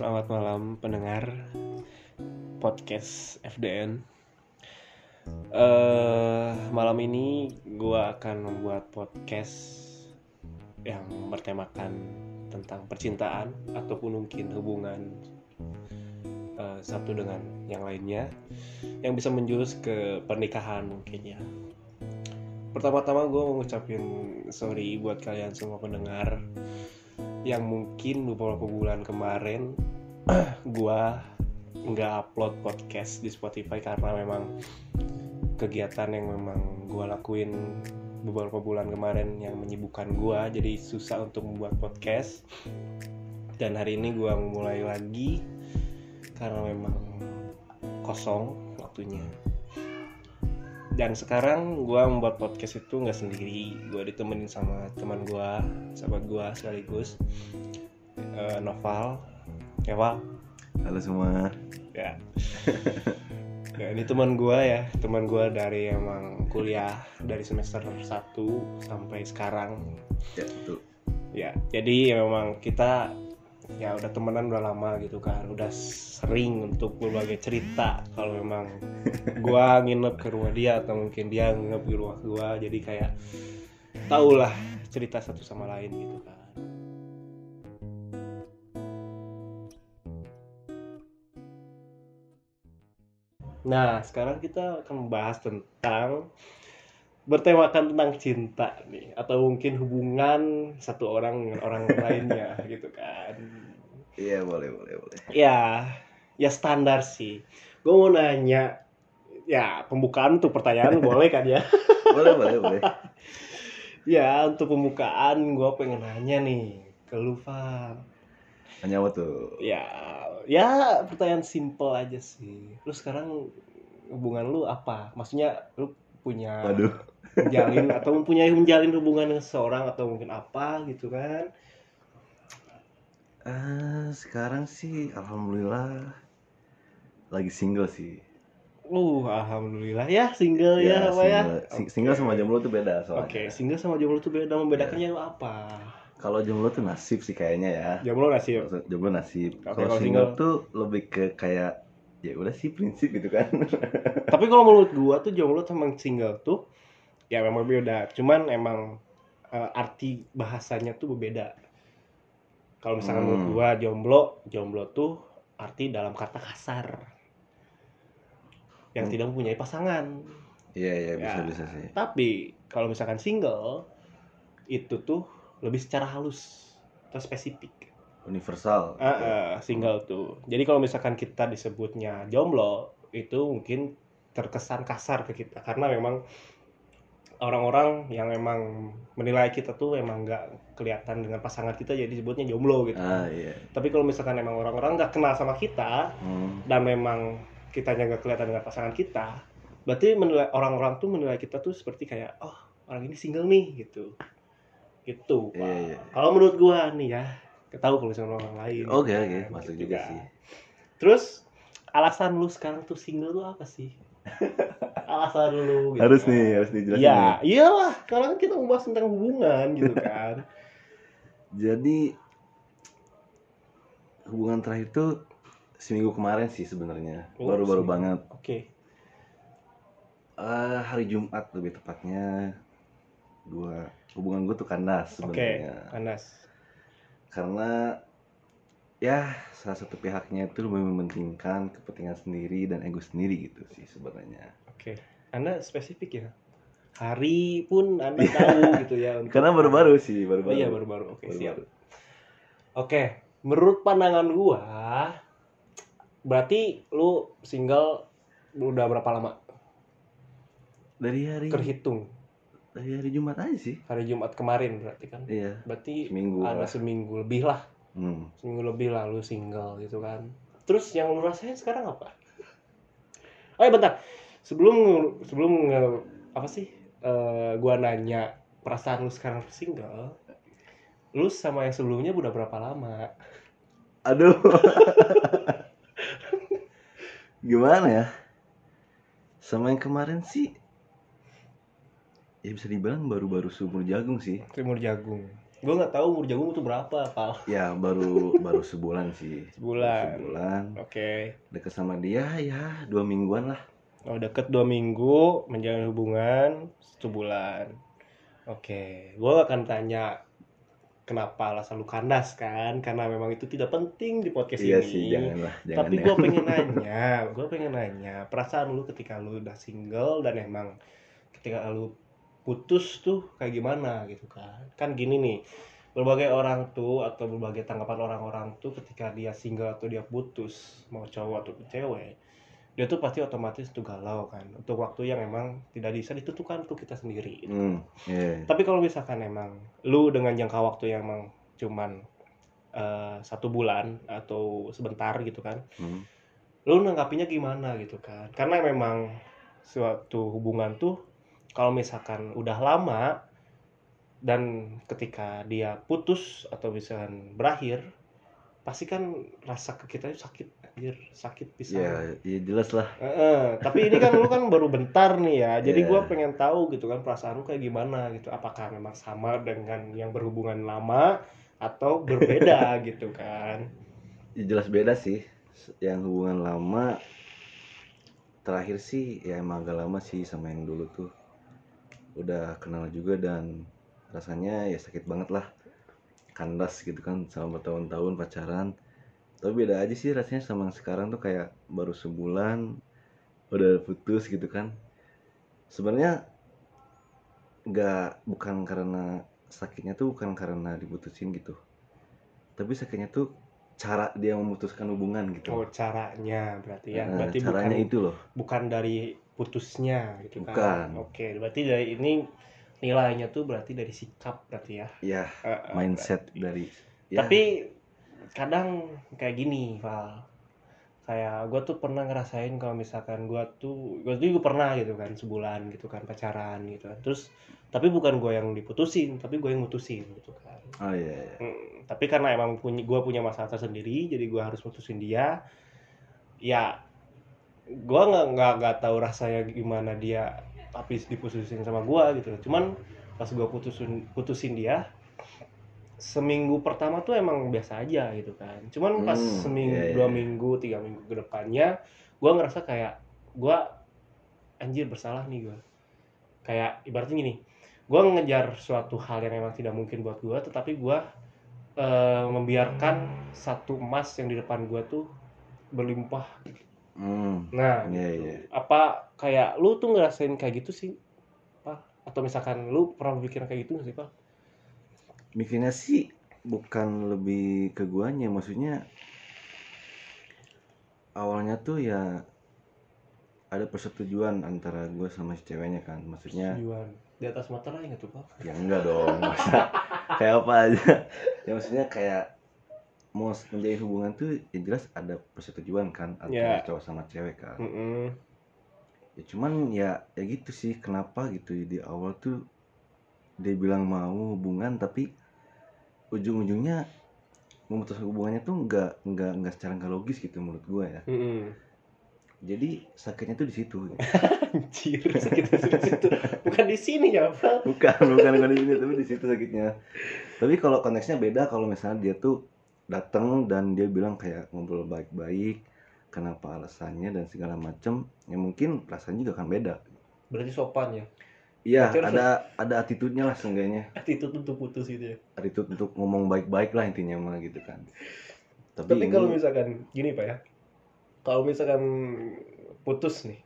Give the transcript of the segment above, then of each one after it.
Selamat malam pendengar podcast FDN. Eh, malam ini gue akan membuat podcast yang bertemakan tentang percintaan ataupun mungkin hubungan eh, satu dengan yang lainnya yang bisa menjurus ke pernikahan mungkin ya. Pertama-tama gue mau ngucapin sorry buat kalian semua pendengar yang mungkin beberapa bulan kemarin gua nggak upload podcast di Spotify karena memang kegiatan yang memang gua lakuin beberapa bulan kemarin yang menyibukkan gua jadi susah untuk membuat podcast. Dan hari ini gua mulai lagi karena memang kosong waktunya dan sekarang gue membuat podcast itu nggak sendiri. Gue ditemenin sama teman gue sahabat gue sekaligus. Eh, Noval. Ewa. Halo semua. ya. Ya ini teman gue ya. Teman gue dari emang kuliah dari semester 1 sampai sekarang. Ya, betul. ya jadi ya memang kita ya udah temenan udah lama gitu kan udah sering untuk berbagai cerita kalau memang gua nginep ke rumah dia atau mungkin dia nginep di rumah gua. Jadi kayak tau lah cerita satu sama lain gitu kan. Nah sekarang kita akan membahas tentang bertemakan tentang cinta nih atau mungkin hubungan satu orang dengan orang lainnya gitu kan Iya, boleh, boleh, boleh. ya ya standar sih gue mau nanya ya pembukaan untuk pertanyaan boleh kan ya Boleh, boleh, boleh. ya untuk pembukaan gue pengen nanya nih ke lu Far. Hanya apa tuh? ya ya pertanyaan simple aja sih lu sekarang hubungan lu apa maksudnya lu punya Waduh. menjalin atau mempunyai menjalin hubungan dengan seseorang atau mungkin apa gitu kan Ah, sekarang sih alhamdulillah lagi single sih. uh alhamdulillah ya single ya, apa ya single. Sing- Single sama jomblo tuh beda soalnya. oke single sama jomblo tuh beda membedakannya apa Kalau jomblo tuh nasib sih kayaknya ya. jomblo Maksud- Jomblo nasib. Oke, kalau single, single? tuh lebih ke kayak ya udah sih prinsip gitu kan. tapi kalau menurut gua tuh jomblo sama single tuh ya memang beda cuman emang eh, arti bahasanya tuh berbeda kalau misalkan Hmm. menurut gua jomblo jomblo tuh arti dalam kata kasar yang Hmm. tidak mempunyai pasangan Iya, iya bisa Ya. bisa sih. tapi kalau misalkan single itu tuh lebih secara halus atau spesifik Universal. Ah, ah, single tuh. Jadi kalau misalkan kita disebutnya jomblo, itu mungkin terkesan kasar ke kita karena memang orang-orang yang memang menilai kita tuh emang nggak kelihatan dengan pasangan kita jadi disebutnya jomblo gitu. Ah, iya. Tapi kalau misalkan emang orang-orang nggak kenal sama kita Hmm. dan memang kitanya nggak kelihatan dengan pasangan kita, berarti menilai orang-orang tuh menilai kita tuh seperti kayak oh orang ini single nih gitu. Gitu. Iya, iya. Kalau menurut gua nih ya, ketahu kalau misalkan orang lain. Oke, oke, masuk gitu juga kan. sih. Terus alasan lu sekarang tuh single tuh apa sih? Alasan lu gitu. Harus kan. nih, harus dijelasin. Iya, nih. iyalah. Kalau kan kita membahas tentang hubungan gitu kan. Jadi hubungan terakhir tuh seminggu kemarin sih sebenarnya. Oh, Baru-baru seminggu. banget. Oke. Eh, hari Jumat lebih tepatnya. Gua hubungan gue tuh kandas sebenarnya. panas. Karena ya salah satu pihaknya itu lebih mementingkan kepentingan sendiri dan ego sendiri gitu sih sebenarnya. Oke. Anda spesifik ya. Hari pun Anda tahu gitu ya. untuk- Karena baru-baru sih, baru-baru. iya, baru-baru. Oke, siap. Baru-baru. Oke, menurut pandangan gua berarti lu single udah berapa lama? Dari hari Terhitung dari hari Jumat aja sih. hari Jumat kemarin berarti kan. Iya, Berarti seminggu ada lah. seminggu lebih lah Hmm. seminggu lebih lah lu single gitu kan terus yang lu rasain sekarang apa oh ya bentar sebelum sebelum apa sih eh, gua nanya perasaan lu sekarang single lu sama yang sebelumnya udah berapa lama Aduh. Gimana ya? Sama yang kemarin sih ya bisa dibilang baru-baru seumur jagung sih. Timur Jagung gue nggak tahu umur jagung itu berapa pal. Ya baru baru sebulan sih. Sebulan. sebulan. Oke. Deket sama dia ya dua mingguan lah. Oh deket dua minggu menjalin hubungan satu bulan oke gue akan tanya kenapa alasan lu kandas kan? Karena memang itu tidak penting di podcast iya ini. sih janganlah jangan tapi ya. gue pengen nanya gue pengen nanya perasaan lu ketika lu udah single dan emang ketika lu putus tuh kayak gimana gitu kan kan gini nih berbagai orang tuh atau berbagai tanggapan orang-orang tuh ketika dia single atau dia putus mau cowok atau cewek dia tuh pasti otomatis tuh galau kan untuk waktu yang emang tidak bisa ditentukan tuh kita sendiri gitu. hmm iya tapi kalau misalkan emang lu dengan jangka waktu yang emang cuman eh, satu bulan atau sebentar gitu kan Hmm. lu nanggapinya gimana gitu kan karena memang suatu hubungan tuh kalau misalkan udah lama dan ketika dia putus atau misalkan berakhir pasti kan rasa ke kita itu sakit anjir sakit bisa ya ya jelas lah. Tapi ini kan lu kan baru bentar nih ya jadi Iya. gua pengen tahu gitu kan perasaan lu kayak gimana gitu. Apakah memang sama dengan yang berhubungan lama atau berbeda gitu kan? Ya jelas beda sih. Yang hubungan lama terakhir sih ya emang agak lama sih sama yang dulu tuh udah kenal juga dan rasanya ya sakit banget lah. Kandas gitu kan selama bertahun-tahun pacaran. Tapi beda aja sih rasanya sama yang sekarang tuh kayak baru sebulan udah putus gitu kan. Sebenarnya nggak bukan karena sakitnya tuh bukan karena diputusin gitu. Tapi sakitnya tuh cara dia memutuskan hubungan gitu. Oh caranya berarti ya. Nah, berarti caranya bukan itu loh. bukan dari putusnya gitu Bukan. kan oke berarti dari ini nilainya tuh berarti dari sikap berarti ya? Ya Eh, eh, mindset berarti. dari ya, tapi kadang kayak gini Val. Kayak gue tuh pernah ngerasain kalau misalkan gue tuh gue tuh juga pernah gitu kan sebulan gitu kan pacaran gitu kan. Terus tapi bukan gue yang diputusin tapi gue yang mutusin gitu kan. Oh iya, iya. Hmm, tapi karena emang punya gue punya masalah tersendiri jadi gue harus mutusin dia. Ya gue nggak nggak nggak tahu rasanya gimana dia tapi diputusin sama gue gitu. Cuman pas gue putusin putusin dia seminggu pertama tuh emang biasa aja gitu kan. Cuman pas Hmm, seminggu iya, iya. dua minggu tiga minggu ke depannya gue ngerasa kayak gue anjir bersalah nih gue kayak ibaratnya gini gue ngejar suatu hal yang emang tidak mungkin buat gue tetapi gue eh, membiarkan satu emas yang di depan gue tuh berlimpah Hmm, nah Iya, gitu. iya. apa kayak lu tuh ngerasain kayak gitu sih pak? Atau misalkan lu pernah berpikir kayak gitu nggak sih pak? Mikirnya sih bukan lebih ke guanya maksudnya awalnya tuh ya ada persetujuan antara gue sama si ceweknya kan maksudnya Tujuan di atas materai nggak tuh pak. Ya enggak dong masa kayak apa aja. Ya maksudnya kayak mau menjalin hubungan tuh ya jelas ada persetujuan kan antara Ya. cowok sama cewek kan Mm-mm. ya cuman ya ya gitu sih kenapa gitu di awal tuh dia bilang mau hubungan tapi ujung-ujungnya memutuskan hubungannya tuh nggak nggak nggak secara nggak logis gitu menurut gue ya Mm-mm. jadi sakitnya tuh di situ gitu. anjir sakit di situ bukan di sini ya pak bukan bukan bukan di sini tapi di situ sakitnya tapi kalau konteksnya beda kalau misalnya dia tuh datang dan dia bilang kayak ngobrol baik-baik kenapa alasannya dan segala macem ya mungkin rasanya juga akan beda. Berarti sopan ya? Iya ada ada attitude-nya lah seenggaknya. Attitude untuk putus gitu ya? Attitude untuk ngomong baik-baik lah intinya mah gitu kan. Tapi, tapi ini- kalau misalkan gini pak ya kalau misalkan putus nih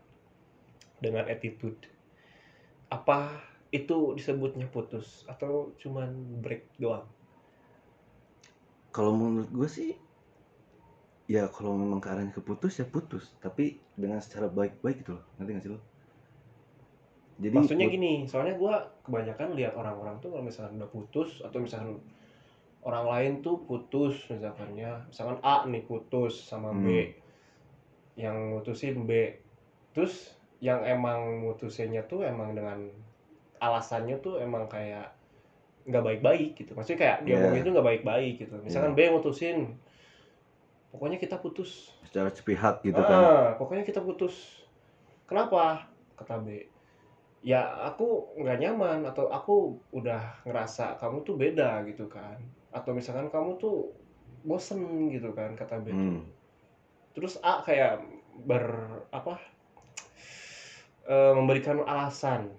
dengan attitude apa itu disebutnya putus? Atau cuman break doang kalau menurut gue sih ya kalau memang ke arahnya ke putus ya putus. Tapi dengan secara baik-baik gitu loh. Nanti nggak sih lo? Jadi maksudnya gini soalnya gua kebanyakan lihat orang-orang tuh kalau misalkan udah putus atau misalkan orang lain tuh putus misalkannya. Misalkan A nih putus sama B. Hmm. yang mutusin B. Terus yang emang mutusinnya tuh emang dengan alasannya tuh emang kayak nggak baik-baik gitu. Maksudnya kayak dia Yeah. itu nggak baik-baik gitu. Misalkan B mutusin pokoknya kita putus. Secara sepihak gitu ah, kan. pokoknya kita putus. Kenapa? Kata B. Ya aku nggak nyaman atau aku udah ngerasa kamu tuh beda gitu kan. Atau misalkan kamu tuh bosen gitu kan kata B. Tuh. Hmm. terus A kayak ber apa eh, memberikan alasan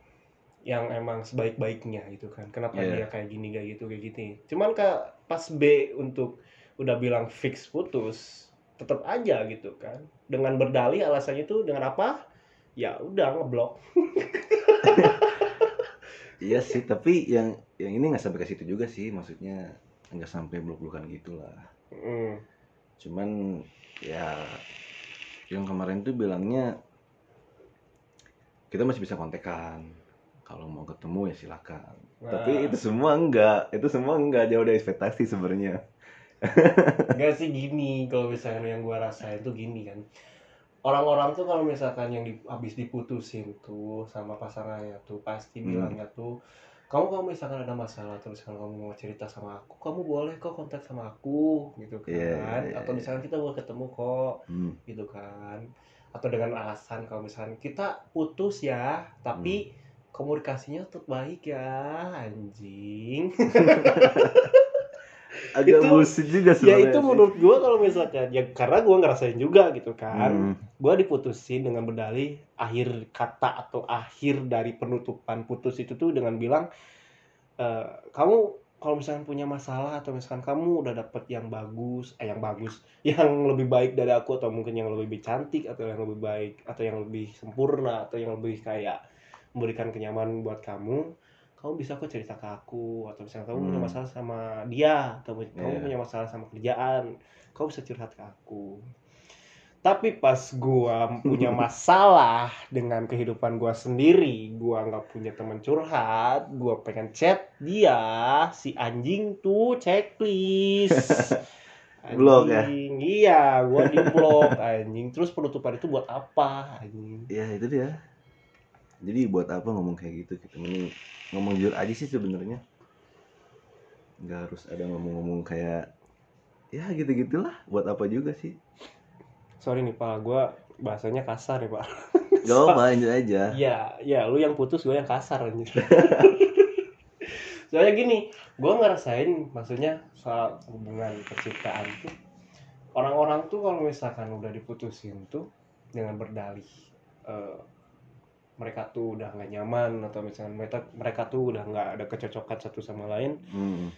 yang emang sebaik-baiknya gitu kan kenapa Iya. dia kayak gini kayak gitu kayak gini cuman ke pas B untuk udah bilang fix putus tetap aja gitu kan dengan berdalih alasannya itu dengan apa ya udah ngeblok Iya sih, tapi yang yang ini nggak sampai ke situ juga sih, maksudnya nggak sampai blok-blokan gitulah. Hmm. Cuman ya yang kemarin tuh bilangnya kita masih bisa kontekan. Kalau mau ketemu ya silakan. Nah. Tapi itu semua enggak, itu semua enggak jauh dari ekspektasi sebenarnya. Enggak sih gini kalau misalkan yang gua rasain tuh gini kan orang-orang tuh kalau misalkan yang di, habis diputusin tuh sama pasangannya tuh pasti Hmm. bilangnya tuh kamu kalau misalkan ada masalah terus kalau kamu mau cerita sama aku kamu boleh kok kontak sama aku gitu kan Iya, iya, iya, atau iya. misalkan kita boleh ketemu kok Hmm. gitu kan atau dengan alasan kalau misalkan kita putus ya tapi Hmm. Komunikasinya tetap baik ya anjing Agak Itu- bullshit juga ya sebenarnya. itu sih. menurut gua kalau misalkan ya karena gua ngerasain juga gitu kan Hmm. gue diputusin dengan berdalih akhir kata atau akhir dari penutupan putus itu tuh dengan bilang "Eh, kamu kalau misalkan punya masalah atau misalkan kamu udah dapet yang bagus eh yang bagus yang lebih baik dari aku atau mungkin yang lebih cantik atau yang lebih baik atau yang lebih sempurna atau yang lebih kayak memberikan kenyamanan buat kamu kamu bisa kok cerita ke aku atau misalkan kamu punya Hmm. masalah sama dia atau kamu Iya. punya masalah sama kerjaan kamu bisa curhat ke aku tapi pas gua punya masalah dengan kehidupan gua sendiri gua nggak punya teman curhat gua pengen chat dia si anjing tuh checklist Blok ya? Iya gua di blok anjing terus penutupan itu buat apa anjing Ya itu dia. Jadi buat apa ngomong kayak gitu? Kita mending ngomong jujur aja sih sebenarnya. Nggak harus ada ngomong-ngomong kayak ya gitu-gitulah. Buat apa juga sih? sorry nih pak gua bahasanya kasar ya pak Gak apa lanjut aja. Iya, ya lu yang putus gue yang kasar anjir. Soalnya gini, gue ngerasain maksudnya soal hubungan percintaan tuh orang-orang tuh kalau misalkan udah diputusin tuh dengan berdalih eh, mereka tuh udah nggak nyaman atau misalkan mereka mereka tuh udah nggak ada kecocokan satu sama lain Hmm.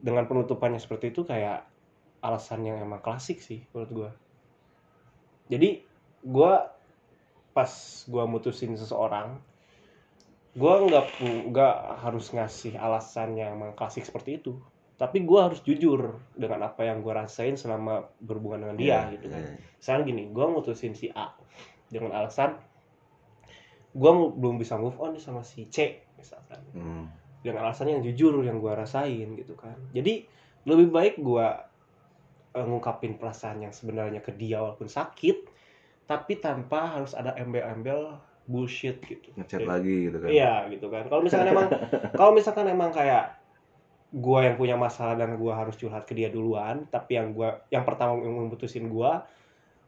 dengan penutupannya seperti itu kayak alasan yang emang klasik sih menurut gua. Jadi gua pas gua mutusin seseorang, gua nggak nggak harus ngasih alasan yang emang klasik seperti itu. Tapi gua harus jujur dengan apa yang gua rasain selama berhubungan dengan dia Iya, gitu kan. iya. Misalnya gini, gua mutusin si A dengan alasan gua mu- belum bisa move on sama si C misalkan. Hmm. dengan alasan yang jujur yang gua rasain gitu kan. Jadi lebih baik gua eh, ngungkapin perasaan yang sebenarnya ke dia walaupun sakit tapi tanpa harus ada embel-embel bullshit gitu. Ngechat Jadi- lagi gitu kan. iya gitu kan. Kalau misalkan emang kalau misalkan emang kayak gua yang punya masalah dan gua harus curhat ke dia duluan tapi yang gua yang pertama yang memutusin gua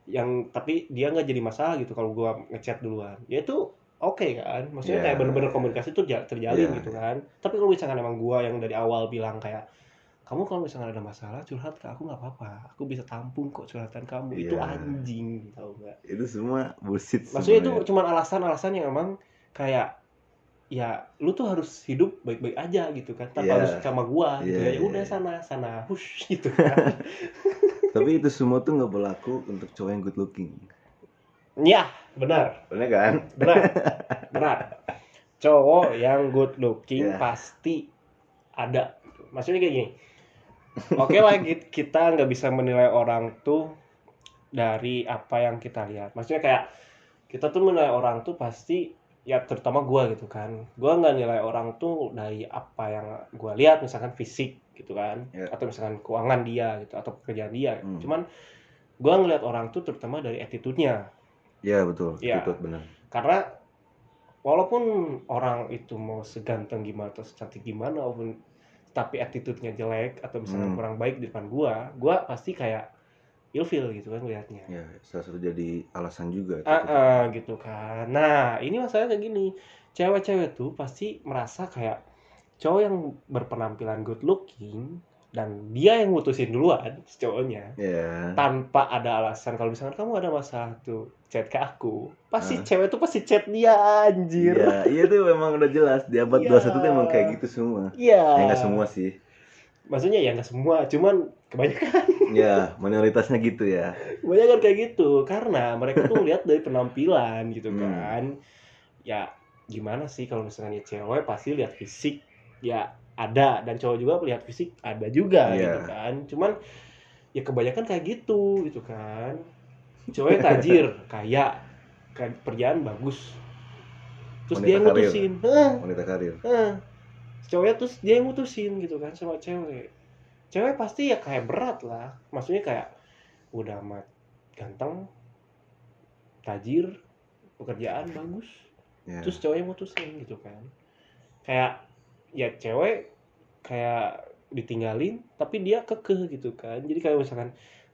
yang tapi dia nggak jadi masalah gitu kalau gua ngechat duluan. Ya itu oke kan maksudnya Iya. kayak bener-bener komunikasi tuh ja- terjalin Iya. gitu kan tapi kalau misalkan emang gua yang dari awal bilang kayak kamu kalau misalkan ada masalah curhat ke aku nggak apa-apa aku bisa tampung kok curhatan kamu itu Iya. anjing tau nggak Itu semua bullshit. maksudnya itu sebenarnya. cuma alasan-alasan yang emang kayak ya lu tuh harus hidup baik-baik aja gitu kan tanpa Iya. harus sama gua gitu Iya, ya iya, udah iya. sana sana hush gitu kan Tapi itu semua tuh nggak berlaku untuk cowok yang good looking. Ya benar. Bener kan? benar benar. Cowok yang good looking Iya. pasti ada. Maksudnya kayak gini. Oke lah ki- kita nggak bisa menilai orang tuh dari apa yang kita lihat. Maksudnya kayak kita tuh menilai orang tuh pasti ya terutama gua gitu kan. Gua nggak nilai orang tuh dari apa yang gua lihat misalkan fisik gitu kan. Iya. atau misalkan keuangan dia gitu atau pekerjaan dia. Hmm. cuman gua ngelihat orang tuh terutama dari attitude-nya Iya betul. Iya. Itu benar. karena walaupun orang itu mau seganteng gimana atau secantik gimana walaupun tapi attitude-nya jelek atau misalnya Hmm. kurang baik di depan gua gua pasti kayak ilfeel gitu kan liatnya Ya, salah satu jadi alasan juga. ah ah, gitu kan nah ini masalahnya kayak gini cewek-cewek tuh pasti merasa kayak cowok yang berpenampilan good looking dan dia yang mutusin duluan cowoknya. Ya tanpa ada alasan. Kalau misalkan kamu ada masalah tuh chat ke aku pasti Ah. cewek tuh pasti chat dia anjir. Iya iya tuh memang udah jelas. Di abad Iya. 21 tuh emang kayak gitu semua. Iya. Ya nggak semua sih. Maksudnya ya nggak semua cuman kebanyakan. Ya mayoritasnya gitu ya. Kebanyakan kayak gitu karena mereka tuh lihat dari penampilan gitu Hmm. kan. Ya gimana sih kalau misalnya ya cewek pasti lihat fisik. Ya ada dan cowok juga lihat fisik ada juga Iya. gitu kan. Cuman ya kebanyakan kayak gitu gitu kan. Cowoknya tajir kaya kerjaan bagus. Terus dia yang Wanita karir. mutusin. Wanita karir. Hah. cowoknya terus dia yang mutusin gitu kan sama cewek. Cewek pasti ya kayak berat lah. Maksudnya kayak udah amat ganteng tajir pekerjaan bagus. Ya terus cowoknya mutusin gitu kan. Kayak ya cewek kayak ditinggalin tapi dia kekeh gitu kan. Jadi kayak misalkan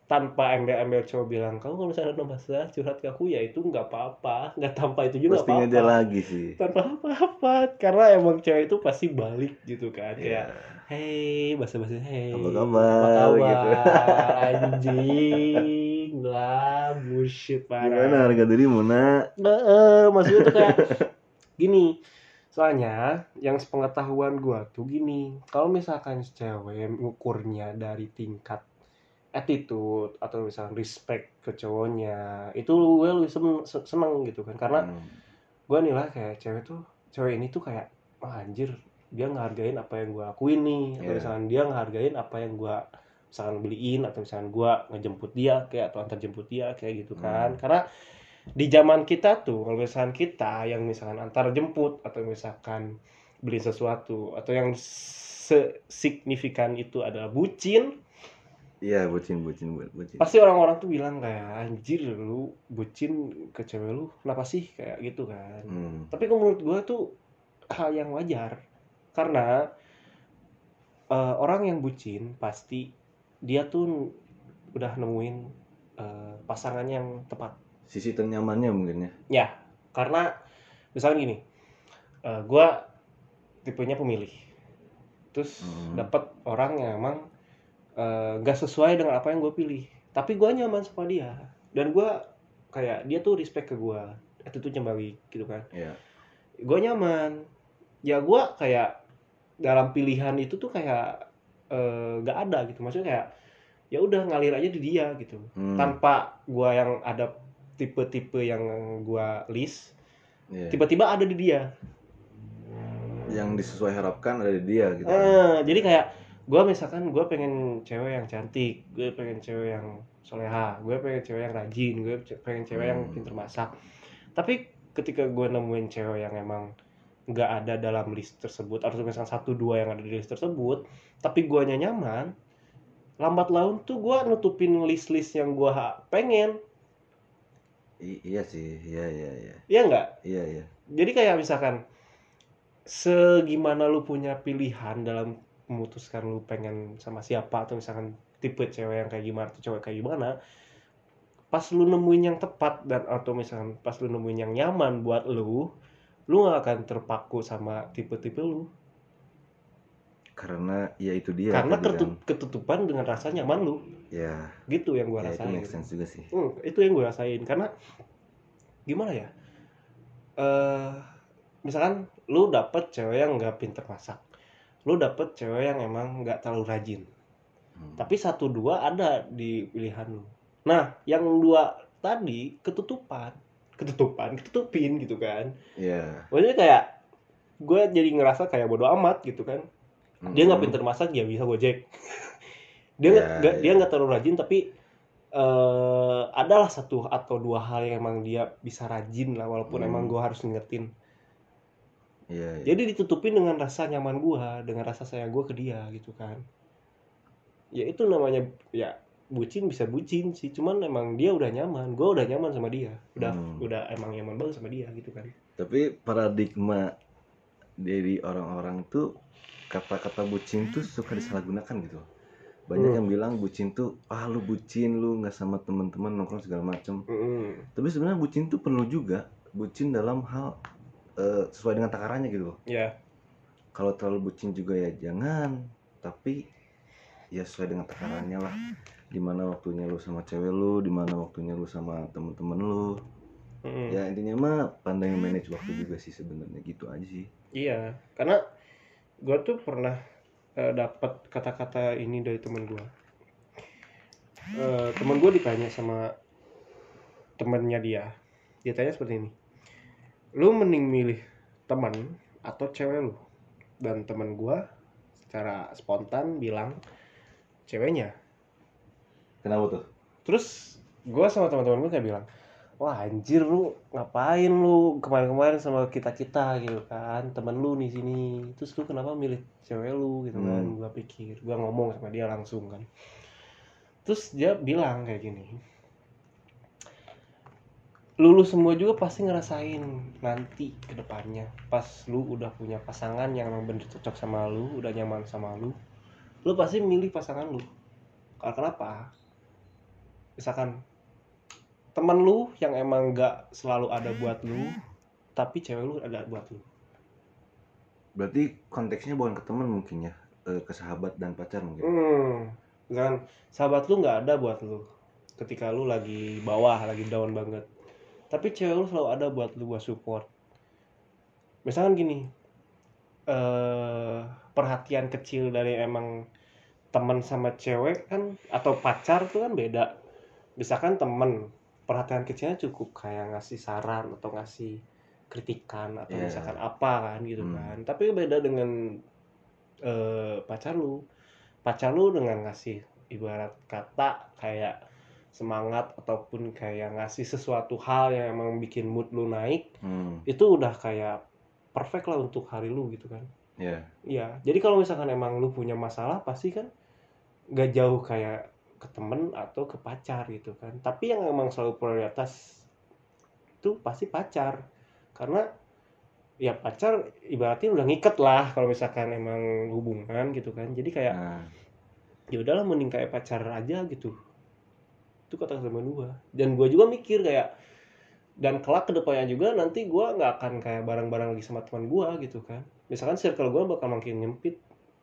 tanpa embel-embel cowok bilang kamu kalau misalnya ada masalah curhat ke aku ya itu nggak apa-apa. Nggak tanpa itu juga pasti apa-apa. aja lagi sih. Tanpa apa-apa. Karena emang cewek itu pasti balik gitu kan. Kayak ya hey bahasa bahasa hey Apa kabar? apa kabar? Gitu. anjing lah bullshit parah. Gimana harga dirimu nak? Heeh, maksudnya tuh kayak gini. Soalnya yang sepengetahuan gua tuh gini, kalau misalkan cewek ngukurnya dari tingkat attitude atau misalkan respect ke cowoknya, itu gue lebih sen- se- seneng gitu kan. Karena Hmm. gua nilai kayak cewek tuh, cewek ini tuh kayak, wah anjir, dia ngehargain apa yang gua lakuin nih. Atau Iya. misalkan dia ngehargain apa yang gua misalkan beliin atau misalkan gua ngejemput dia kayak atau antar jemput dia kayak gitu kan. Hmm. Karena di zaman kita tuh kalau misalkan kita yang misalkan antar jemput atau misalkan beli sesuatu atau yang signifikan itu adalah bucin iya bucin bucin bu- bucin. pasti orang-orang tuh bilang kayak anjir lu bucin ke cewek lu kenapa sih? Kayak gitu kan. Hmm. tapi kalau menurut gua tuh hal yang wajar. Karena eh, orang yang bucin pasti dia tuh udah nemuin eh, pasangan yang tepat sisi ternyamannya mungkin ya. Ya, karena misalnya gini, eh, gua tipenya pemilih, terus Hmm. dapat orang yang emang eh, nggak sesuai dengan apa yang gue pilih, tapi gua nyaman sama dia, dan gua kayak dia tuh respect ke gua, attitude-nya baik gitu kan, ya gue nyaman, ya gua kayak dalam pilihan itu tuh kayak eh, nggak ada gitu, maksudnya kayak ya udah ngalir aja di dia gitu. Hmm. tanpa gua yang ada tipe-tipe yang gua list Iya. tiba-tiba ada di dia yang disesuai harapkan ada di dia gitu Eh, jadi kayak gua misalkan gua pengen cewek yang cantik gue pengen cewek yang soleha gue pengen cewek yang rajin gue pengen cewek yang Hmm. pinter masak tapi ketika gua nemuin cewek yang emang nggak ada dalam list tersebut atau misalkan satu dua yang ada di list tersebut tapi guanya nyaman lambat laun tuh gua nutupin list-list yang gua ha- pengen I- iya sih iya iya iya. Iya nggak? Iya iya. Jadi kayak misalkan segimana lu punya pilihan dalam memutuskan lu pengen sama siapa atau misalkan tipe cewek yang kayak gimana atau cowok kayak gimana pas lu nemuin yang tepat dan atau misalkan pas lu nemuin yang nyaman buat lu lu gak akan terpaku sama tipe-tipe lu karena ya itu dia karena tadi ketu- ketutupan dengan rasa nyaman lu. Ya. Gitu yang gua ya itu rasain. make sense juga sih. Hmm, itu yang gue rasain. Karena gimana ya? Eh misalkan lu dapet cewek yang nggak pinter masak. Lu dapet cewek yang emang nggak terlalu rajin. Hmm. tapi satu dua ada di pilihan lu. Nah yang dua tadi ketutupan. Ketutupan ketutupin gitu kan. Iya. maksudnya kayak gue jadi ngerasa kayak bodo amat gitu kan dia nggak Hmm. pinter masak ya bisa gojek dia nggak Ya, nggak- ya. dia nggak terlalu rajin tapi eh adalah satu atau dua hal yang emang dia bisa rajin lah walaupun Hmm. emang gue harus ngingetin Iya, iya. jadi ditutupin dengan rasa nyaman gue dengan rasa sayang gue ke dia gitu kan ya itu namanya ya bucin bisa bucin sih cuman emang dia udah nyaman gue udah nyaman sama dia udah Hmm. udah emang nyaman banget sama dia gitu kan Tapi paradigma dari orang-orang tuh kata-kata bucin tuh suka disalahgunakan gitu. Banyak Hmm. yang bilang bucin tuh ah lu bucin lu nggak sama teman-teman nongkrong segala macem. Mm-mm. Tapi sebenarnya bucin tuh perlu juga bucin dalam hal eh, sesuai dengan takarannya gitu loh ya kalau terlalu bucin juga ya jangan tapi ya sesuai dengan takarannya lah di mana waktunya lu sama cewek lu di mana waktunya lu sama temen-temen lu Mm-mm. ya intinya mah pandai manage waktu juga sih sebenarnya gitu aja sih Iya, karena gue tuh pernah eh, dapat kata-kata ini dari temen gue. Eh, temen gue ditanya sama temennya dia, dia tanya seperti ini, lu mending milih teman atau cewek lu? Dan temen gue secara spontan bilang ceweknya. kenapa tuh Terus gue sama teman-teman gue kayak bilang, wah anjir lu ngapain lu kemarin-kemarin sama kita kita gitu kan. Temen lu nih sini. Terus lu kenapa milih cewek lu? Gitu kan. Hmm. gue pikir gue ngomong sama dia langsung kan. Terus dia bilang kayak gini lu, lu semua juga pasti ngerasain nanti ke depannya. Pas lu udah punya pasangan yang emang bener cocok sama lu udah nyaman sama lu lu pasti milih pasangan lu. Karena kenapa? Misalkan temen lu yang emang nggak selalu ada buat lu tapi cewek lu ada buat lu. Berarti konteksnya bukan ke teman mungkin ya eh, ke sahabat dan pacar mungkin. Hmm misalkan sahabat lu nggak ada buat lu ketika lu lagi bawah lagi down banget. Tapi cewek lu selalu ada buat lu buat support. Misalkan gini eh perhatian kecil dari emang teman sama cewek kan atau pacar tuh kan beda. Misalkan temen perhatian kecilnya cukup kayak ngasih saran atau ngasih kritikan atau Iya. misalkan apa kan gitu Hmm. kan. Tapi beda dengan eh, pacar lu. Pacar lu dengan ngasih ibarat kata kayak semangat ataupun kayak ngasih sesuatu hal yang emang bikin mood lu naik hmm. itu udah kayak perfect lah untuk hari lu gitu kan. Ya Iya, jadi kalau misalkan emang lu punya masalah pasti kan gak jauh kayak ke temen atau ke pacar gitu kan. Tapi yang emang selalu prioritas itu pasti pacar. Karena ya pacar ibaratnya udah ngiket lah kalau misalkan emang hubungan gitu kan. Jadi kayak nah ya udahlah mending kayak pacar aja gitu. Itu kata temen gua. Dan gua juga mikir kayak dan kelak ke depannya juga nanti gua nggak akan kayak bareng-bareng lagi sama teman gua gitu kan misalkan circle gua bakal makin nyempit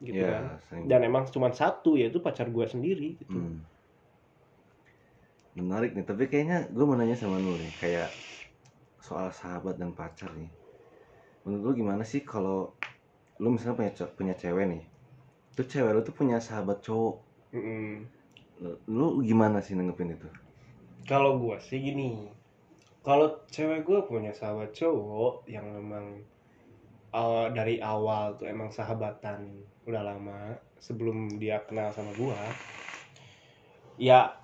gitu ya kan sering dan emang cuma satu yaitu pacar gua sendiri gitu Hmm. Menarik nih, tapi kayaknya gue mau nanya sama lu nih, kayak soal sahabat dan pacar nih. Menurut lu gimana sih kalau lu misalnya punya ce- punya cewek nih, tuh cewek lu tuh punya sahabat cowok, Mm-mm. lu, lu gimana sih nanggepin itu? kalau gua sih gini kalau cewek gua punya sahabat cowok yang memang awal dari awal tuh emang sahabatan udah lama sebelum dia kenal sama gua. Ya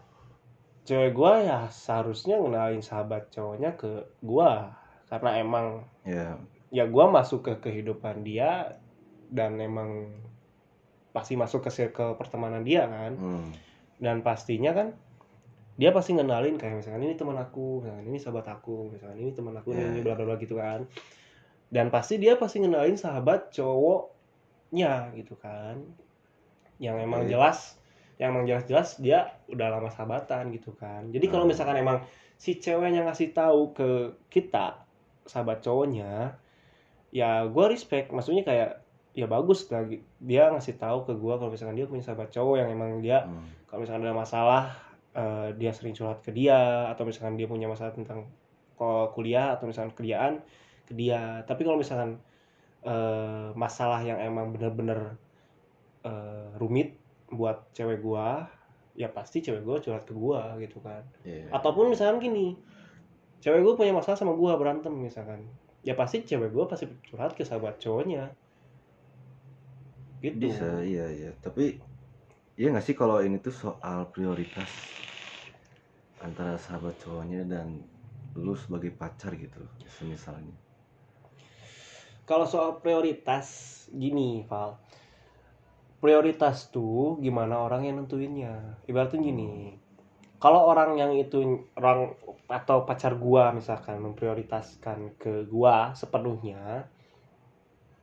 cewek gua ya seharusnya ngenalin sahabat cowoknya ke gua. Karena emang Ya, ya gua masuk ke kehidupan dia dan emang pasti masuk ke circle pertemanan dia kan. Hmm, dan pastinya kan dia pasti ngenalin kayak misalkan ini teman aku misalkan ini sahabat aku misalkan ini teman aku Ya, ini bla bla bla gitu kan. Dan pasti dia pasti ngenalin sahabat cowoknya gitu kan. Yang emang Oke. jelas yang emang jelas-jelas dia udah lama sahabatan gitu kan. Jadi kalau Hmm. misalkan emang si ceweknya ngasih tahu ke kita sahabat cowoknya ya gue respect. Maksudnya kayak ya bagus lagi dia ngasih tahu ke gue kalau misalkan dia punya sahabat cowok yang emang dia hmm, kalau misalkan ada masalah eh, dia sering curhat ke dia atau misalkan dia punya masalah tentang kuliah atau misalkan kerjaan ke dia. Tapi kalau misalkan eh, masalah yang emang bener-bener eh, rumit buat cewek gua ya pasti cewek gua curhat ke gua gitu kan ya. ataupun misalkan gini cewek gua punya masalah sama gua berantem misalkan ya pasti cewek gua pasti curhat ke sahabat cowoknya gitu Bisa, iya iya. Tapi iya nggak sih kalau ini tuh soal prioritas antara sahabat cowoknya dan lu sebagai pacar gitu, semisalnya. Kalau soal prioritas, gini, Val. Prioritas tuh gimana orang yang nentuinnya. Ibaratnya gini, kalau orang yang itu orang atau pacar gua misalkan memprioritaskan ke gua sepenuhnya,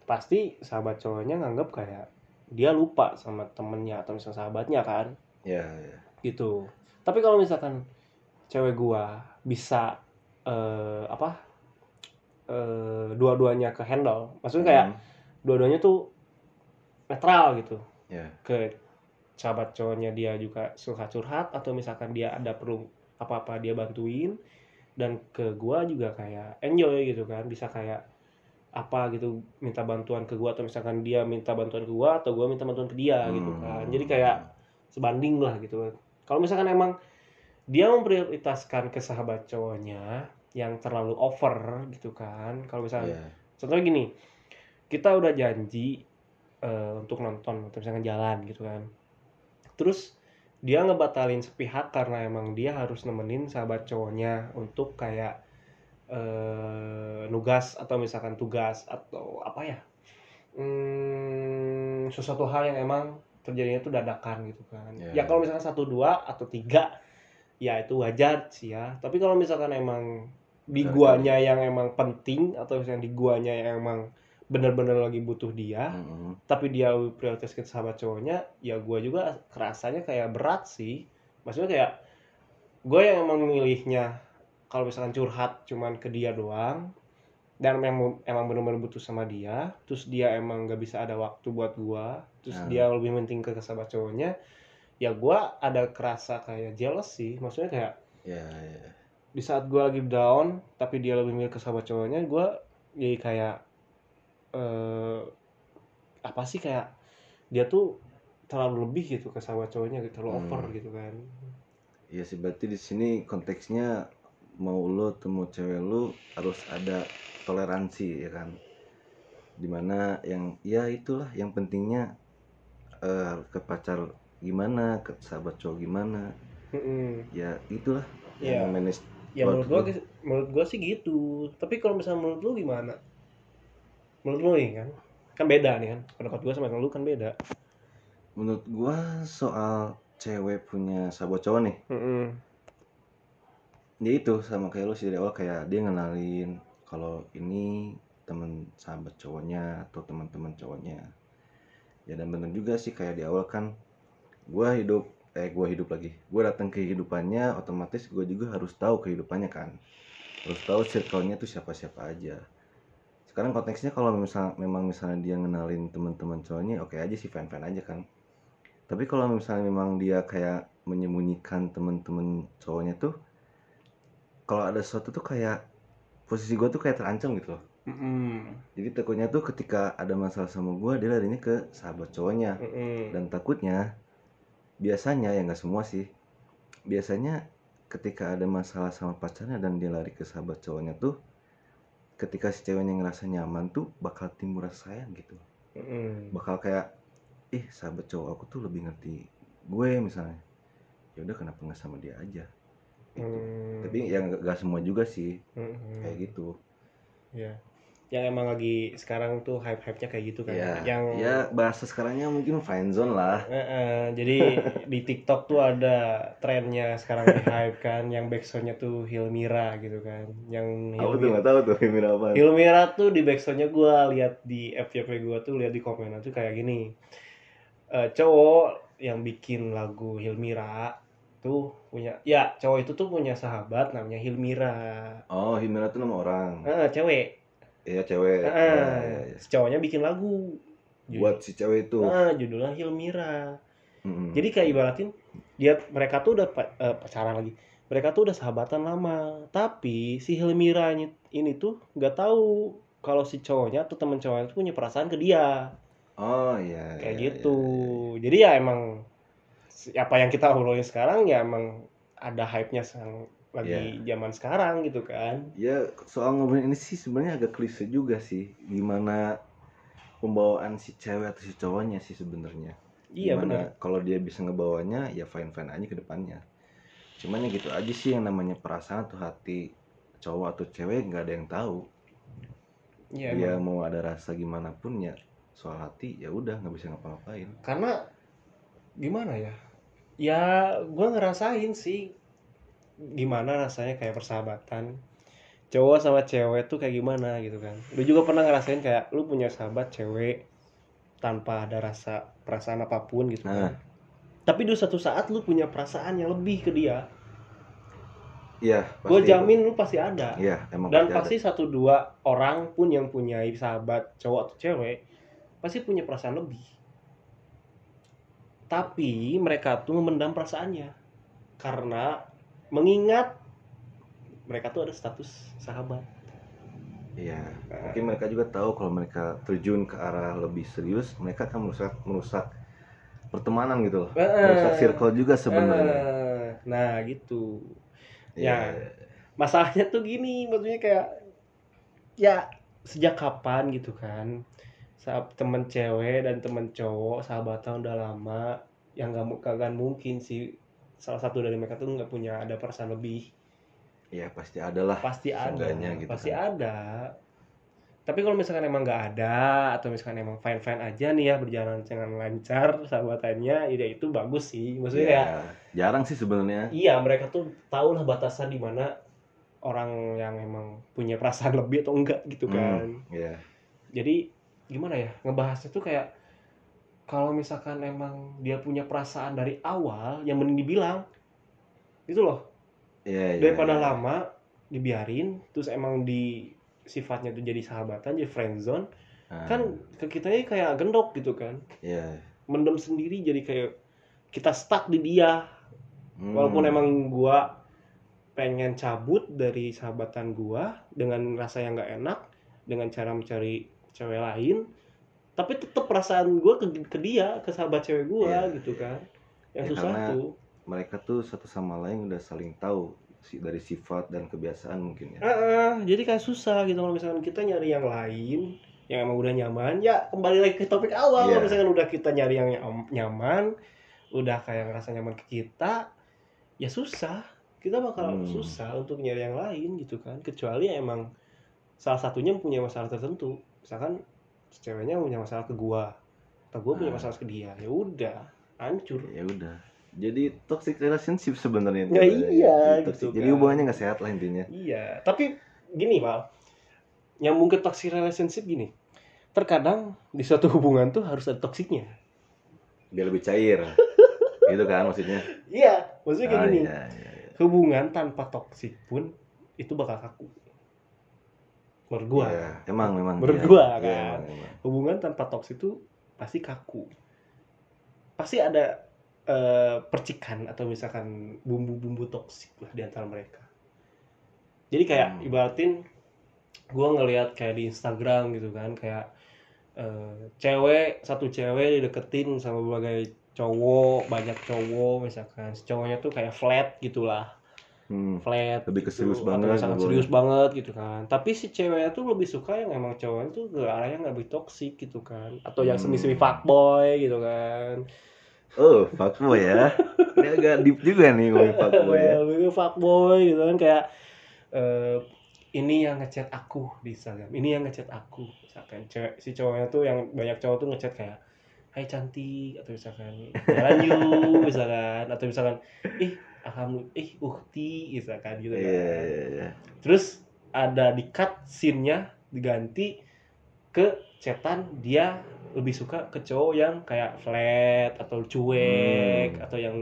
pasti sahabat cowoknya nganggap kayak dia lupa sama temennya atau misalnya sahabatnya kan Ya, ya. gitu tapi kalau misalkan cewek gua bisa eh, apa eh, dua-duanya ke handle. Maksudnya kayak Hmm, dua-duanya tuh netral gitu. Ya. Ke sahabat cowoknya dia juga suka curhat atau misalkan dia ada perlu apa-apa dia bantuin. Dan ke gua juga kayak enjoy gitu kan. Bisa kayak apa gitu minta bantuan ke gua atau misalkan dia minta bantuan ke gua atau gua minta bantuan ke dia gitu Hmm. kan. Jadi kayak sebanding lah gitu kalau misalkan emang dia memprioritaskan ke sahabat cowoknya yang terlalu over gitu kan. Kalau misalkan ya contohnya gini kita udah janji eh, untuk nonton atau misalkan jalan gitu kan. Terus dia ngebatalin sepihak karena emang dia harus nemenin sahabat cowoknya untuk kayak eh, nugas atau misalkan tugas atau apa ya hmm, sesuatu hal yang emang terjadinya itu dadakan gitu kan. Ya. ya kalau misalkan satu dua atau tiga ya itu wajar sih ya. Tapi kalau misalkan emang di Benar, guanya yang emang penting atau misalkan di guanya yang emang bener-bener lagi butuh dia Mm-mm. tapi dia prioritaskan sahabat cowoknya ya gua juga kerasanya kayak berat sih maksudnya kayak gue yang emang memilihnya kalau misalkan curhat cuman ke dia doang dan emang emang bener-bener butuh sama dia terus dia emang gak bisa ada waktu buat gua terus Hmm. dia lebih penting ke sahabat cowoknya ya gua ada kerasa kayak jealous sih maksudnya kayak ya ya di saat gue lagi down tapi dia lebih milih ke sahabat cowoknya gue jadi kayak eh apa sih kayak dia tuh terlalu lebih gitu ke sahabat cowoknya gitu terlalu Hmm. over gitu kan Iya sih berarti di sini konteksnya mau lo temu cewek lu harus ada toleransi ya kan di mana yang ya itulah yang pentingnya eh, ke pacar gimana ke sahabat cowok gimana Mm-mm. ya itulah Iya. yang manage ya menurut gue lu. menurut gue sih gitu. Tapi kalau misalnya menurut lu gimana? Menurut lu nih kan? Kan beda nih kan? Pendapat gue sama lu kan beda. Menurut gua soal cewek punya sahabat cowok nih. Mm-mm. ya itu sama kayak lo sih dari awal kayak dia ngenalin kalau ini temen sahabat cowoknya atau teman-teman cowoknya. Ya dan bener juga sih kayak di awal kan gua hidup eh gua hidup lagi. Gua datang ke kehidupannya otomatis gua juga harus tahu kehidupannya kan. Harus tahu circle-nya tuh siapa-siapa aja. Sekarang konteksnya kalau misal memang misalnya dia ngenalin teman-teman cowoknya oke aja sih fan-fan aja kan. Tapi kalau misalnya memang dia kayak menyembunyikan teman-teman cowoknya tuh kalau ada sesuatu tuh kayak posisi gue tuh kayak terancam gitu loh. Mm-mm. jadi takutnya tuh ketika ada masalah sama gue dia larinya ke sahabat cowoknya. Mm-mm. dan takutnya biasanya ya nggak semua sih biasanya ketika ada masalah sama pacarnya dan dia lari ke sahabat cowoknya tuh ketika si ceweknya ngerasa nyaman tuh bakal timbul rasa sayang gitu Mm-mm. bakal kayak ih sahabat cowok aku tuh lebih ngerti gue misalnya ya udah kenapa nggak sama dia aja gitu. Mm. tapi ya nggak semua juga sih Mm-mm. kayak gitu Ya. Yang emang lagi sekarang tuh hype-hype-nya kayak gitu kan. ya Yang ya bahasa sekarangnya mungkin friendzone lah. Eh, eh, jadi di TikTok tuh ada trennya sekarang di hype kan, yang backsoundnya tuh Hilmira gitu kan, yang aku tuh Hilmira, nggak tahu tuh Himira apa. Hilmira tuh di backsoundnya gue lihat di FYP gue tuh lihat di komennya tuh kayak gini, Eh, cowok yang bikin lagu Hilmira tuh punya, ya cowok itu tuh punya sahabat namanya Hilmira, oh Himira tuh nama orang. Eh, cewek, iya cewek Eh, Ya, ya, ya. si cowoknya bikin lagu, buat si cewek itu Ah, judulnya Hilmira. Mm-mm. Jadi kayak ibaratin dia mereka tuh udah eh, pacaran lagi. Mereka tuh udah sahabatan lama. Tapi si Hilmira ini, ini tuh nggak tahu kalau si cowoknya atau temen cowoknya tuh punya perasaan ke dia. oh iya Kayak iya, gitu. iya, Jadi ya emang apa yang kita obrolin sekarang ya emang ada hype-nya lagi zaman sekarang gitu kan. Ya soal ngobrolin ini sih sebenarnya agak klise juga sih gimana pembawaan si cewek atau si cowoknya sih sebenarnya. Iya benar. Kalau dia bisa ngebawanya ya fine fine aja ke depannya. Cuman ya gitu aja sih yang namanya perasaan atau hati cowok atau cewek nggak ada yang tahu. Iya dia emang. mau ada rasa gimana pun ya soal hati ya udah nggak bisa ngapa-ngapain. Karena gimana ya? Ya gua ngerasain sih gimana rasanya kayak persahabatan? Cowok sama cewek tuh kayak gimana gitu kan? Lu juga pernah ngerasain kayak lu punya sahabat cewek tanpa ada rasa perasaan apa pun gitu kan? Nah. tapi di satu saat lu punya perasaan yang lebih ke dia. Iya. gue jamin lu pasti ada. Iya, emang dan pasti pasti satu dua orang pun yang punya sahabat cowok atau cewek pasti punya perasaan lebih. Tapi mereka tuh memendam perasaannya. Karena mengingat mereka tuh ada status sahabat. Iya. Mungkin mereka juga tahu kalau mereka terjun ke arah lebih serius, mereka akan merusak merusak pertemanan gitu loh. Eh, Merusak circle juga sebenarnya. Eh, nah gitu Iya. ya. masalahnya tuh gini maksudnya kayak ya sejak kapan gitu kan saat temen cewek dan temen cowok sahabatan udah lama yang nggak mu- kagak mungkin sih salah satu dari mereka tuh nggak punya ada perasaan lebih Iya, pasti ada lah. pasti ada gitu pasti kan. ada tapi kalau misalkan emang nggak ada atau misalkan emang fine fine aja nih ya berjalan dengan lancar sahabatannya ya itu bagus sih maksudnya Iya, kayak jarang sih sebenarnya. iya mereka tuh tahu lah batasan di mana orang yang emang punya perasaan lebih atau enggak gitu kan Hmm, Iya. jadi gimana ya ngebahasnya tuh kayak kalau misalkan emang dia punya perasaan dari awal yang mending dibilang gitu loh Iya, iya. daripada iya. lama dibiarin terus emang di sifatnya tuh jadi sahabatan jadi friendzone Nah, kan ke kitanya kayak gendok gitu kan Iya. mendem sendiri jadi kayak kita stuck di dia Hmm. walaupun emang gua pengen cabut dari sahabatan gua dengan rasa yang nggak enak dengan cara mencari cewek lain tapi tetap perasaan gua ke, ke dia ke sahabat cewek gua Iya, gitu iya. kan yang Ya, susah karena- tuh mereka tuh satu sama lain udah saling tahu sih dari sifat dan kebiasaan mungkin ya. Ah, ah, jadi kan susah gitu kalau misalkan kita nyari yang lain yang emang udah nyaman ya kembali lagi ke topik awal Iya. kalau misalkan udah kita nyari yang nyam- nyaman udah kayak ngerasa nyaman ke kita ya susah kita bakal Hmm. susah untuk nyari yang lain gitu kan kecuali emang salah satunya punya masalah tertentu misalkan ceweknya punya masalah ke gua atau gua punya Ah. masalah ke dia ya udah hancur Ya udah. Jadi toxic relationship sebenarnya. Ya itu. iya, Toxic. gitu Jadi kan. hubungannya nggak sehat lah intinya. Iya, tapi gini Val, nyambung ke toxic relationship gini. Terkadang di suatu hubungan tuh harus ada toksiknya. Biar lebih cair. gitu kan maksudnya. Iya, maksudnya kayak Ah, gini. iya, iya, iya. Hubungan tanpa toksik pun itu bakal kaku. Menurut gua, Iya, emang memang. Menurut gua, Iya, kan. emang, emang. hubungan tanpa toksik itu pasti kaku. Pasti ada eh, percikan atau misalkan bumbu-bumbu toksik lah di antara mereka. Jadi kayak Hmm. ibaratin gua ngelihat kayak di Instagram gitu kan kayak eh, cewek satu cewek dideketin sama berbagai cowok banyak cowok misalkan si cowoknya tuh kayak flat gitulah Hmm. flat Lebih gitu, serius banget, sangat serius banget gitu kan tapi si ceweknya tuh lebih suka yang emang cowoknya tuh ke arah yang lebih toksik gitu kan atau yang Hmm. semi semi fuckboy gitu kan Oh, fuckboy ya. Ini agak deep juga nih ngomongin fuckboy ya. lebih ke fuckboy gitu kan kayak eh, ini yang ngechat aku di Instagram ini yang ngechat aku misalkan cewek si cowoknya tuh yang banyak cowok tuh ngechat kayak Hai cantik atau misalkan jalan yuk misalkan atau misalkan ih alhamdulillah ih ukti misalkan gitu Iya, kan iya, iya. terus ada di cut scene-nya diganti ke cetan dia lebih suka ke cowok yang kayak flat atau cuek Hmm. atau yang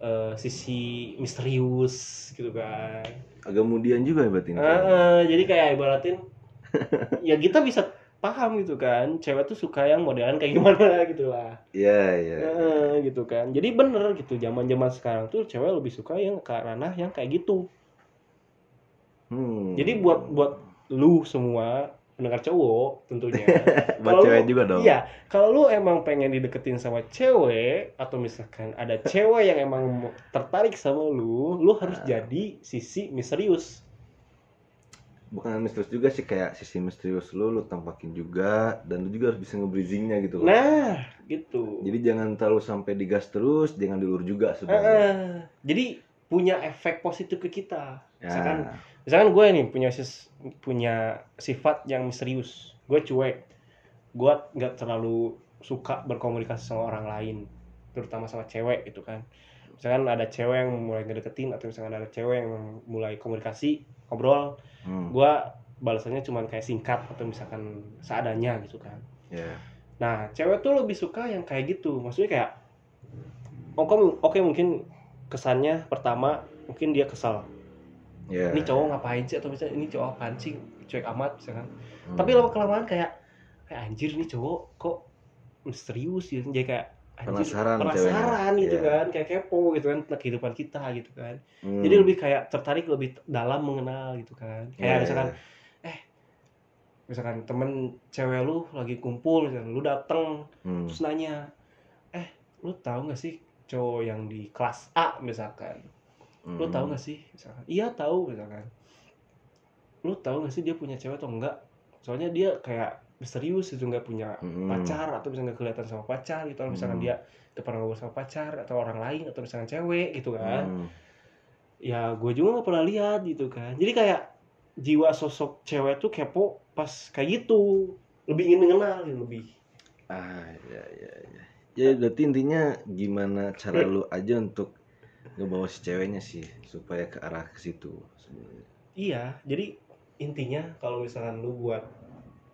eh, sisi misterius gitu kan Agak kemudian juga berarti ini. Ah, ah, jadi kayak ibaratin ya kita bisa paham gitu kan cewek tuh suka yang modelan kayak gimana gitu lah Iya, iya. Eh, gitu kan jadi bener gitu zaman zaman sekarang tuh cewek lebih suka yang ke ranah yang kayak gitu Hmm. Jadi buat buat lu semua pendengar cowok tentunya. buat cewek lu- juga dong. Iya, kalau lu emang pengen dideketin sama cewek atau misalkan ada cewek yang emang tertarik sama lu, lu harus Ah. jadi sisi misterius. Bukan misterius juga sih kayak sisi misterius lu lu tampakin juga dan lu juga harus bisa nge-breezingnya gitu loh. Nah, gitu. Jadi jangan terlalu sampai digas terus, jangan diulur juga sebenarnya. ah. jadi punya efek positif ke kita. Ya. Misalkan misalkan gue nih punya sis- punya sifat yang misterius gue cuek gue nggak terlalu suka berkomunikasi sama orang lain terutama sama cewek gitu kan misalkan ada cewek yang mulai ngedeketin atau misalkan ada cewek yang mulai komunikasi ngobrol Hmm. gue balasannya cuma kayak singkat atau misalkan seadanya gitu kan Ya. Nah, cewek tuh lebih suka yang kayak gitu. Maksudnya kayak oke oke mungkin kesannya pertama mungkin dia kesal. ya ini cowok ngapain sih atau misalnya ini cowok apaan sih cuek amat misalkan Hmm. tapi lama kelamaan kayak kayak anjir nih cowok kok misterius gitu jadi kayak Penasaran penasaran ceweknya. gitu Iya. kan kayak kepo gitu kan tentang kehidupan kita gitu kan Hmm. jadi lebih kayak tertarik lebih dalam mengenal gitu kan kayak Iya, misalkan iya. misalkan temen cewek lu lagi kumpul misalkan lu dateng Hmm. terus nanya eh lu tahu nggak sih cowok yang di kelas A misalkan lu Hmm. tahu nggak sih misalkan iya tahu misalkan lu tahu nggak sih dia punya cewek atau enggak soalnya dia kayak misterius itu nggak punya Hmm. pacar atau misalnya nggak kelihatan sama pacar gitu atau misalkan Hmm. dia pernah ngobrol sama pacar atau orang lain atau misalkan cewek gitu kan Hmm. ya gue juga nggak pernah lihat gitu kan jadi kayak jiwa sosok cewek tuh kepo pas kayak gitu lebih ingin mengenal gitu, lebih Ah, ya, ya, ya. Jadi berarti intinya gimana cara lu aja untuk ngebawa si ceweknya sih supaya ke arah ke situ sebenarnya. iya jadi intinya kalau misalkan lu buat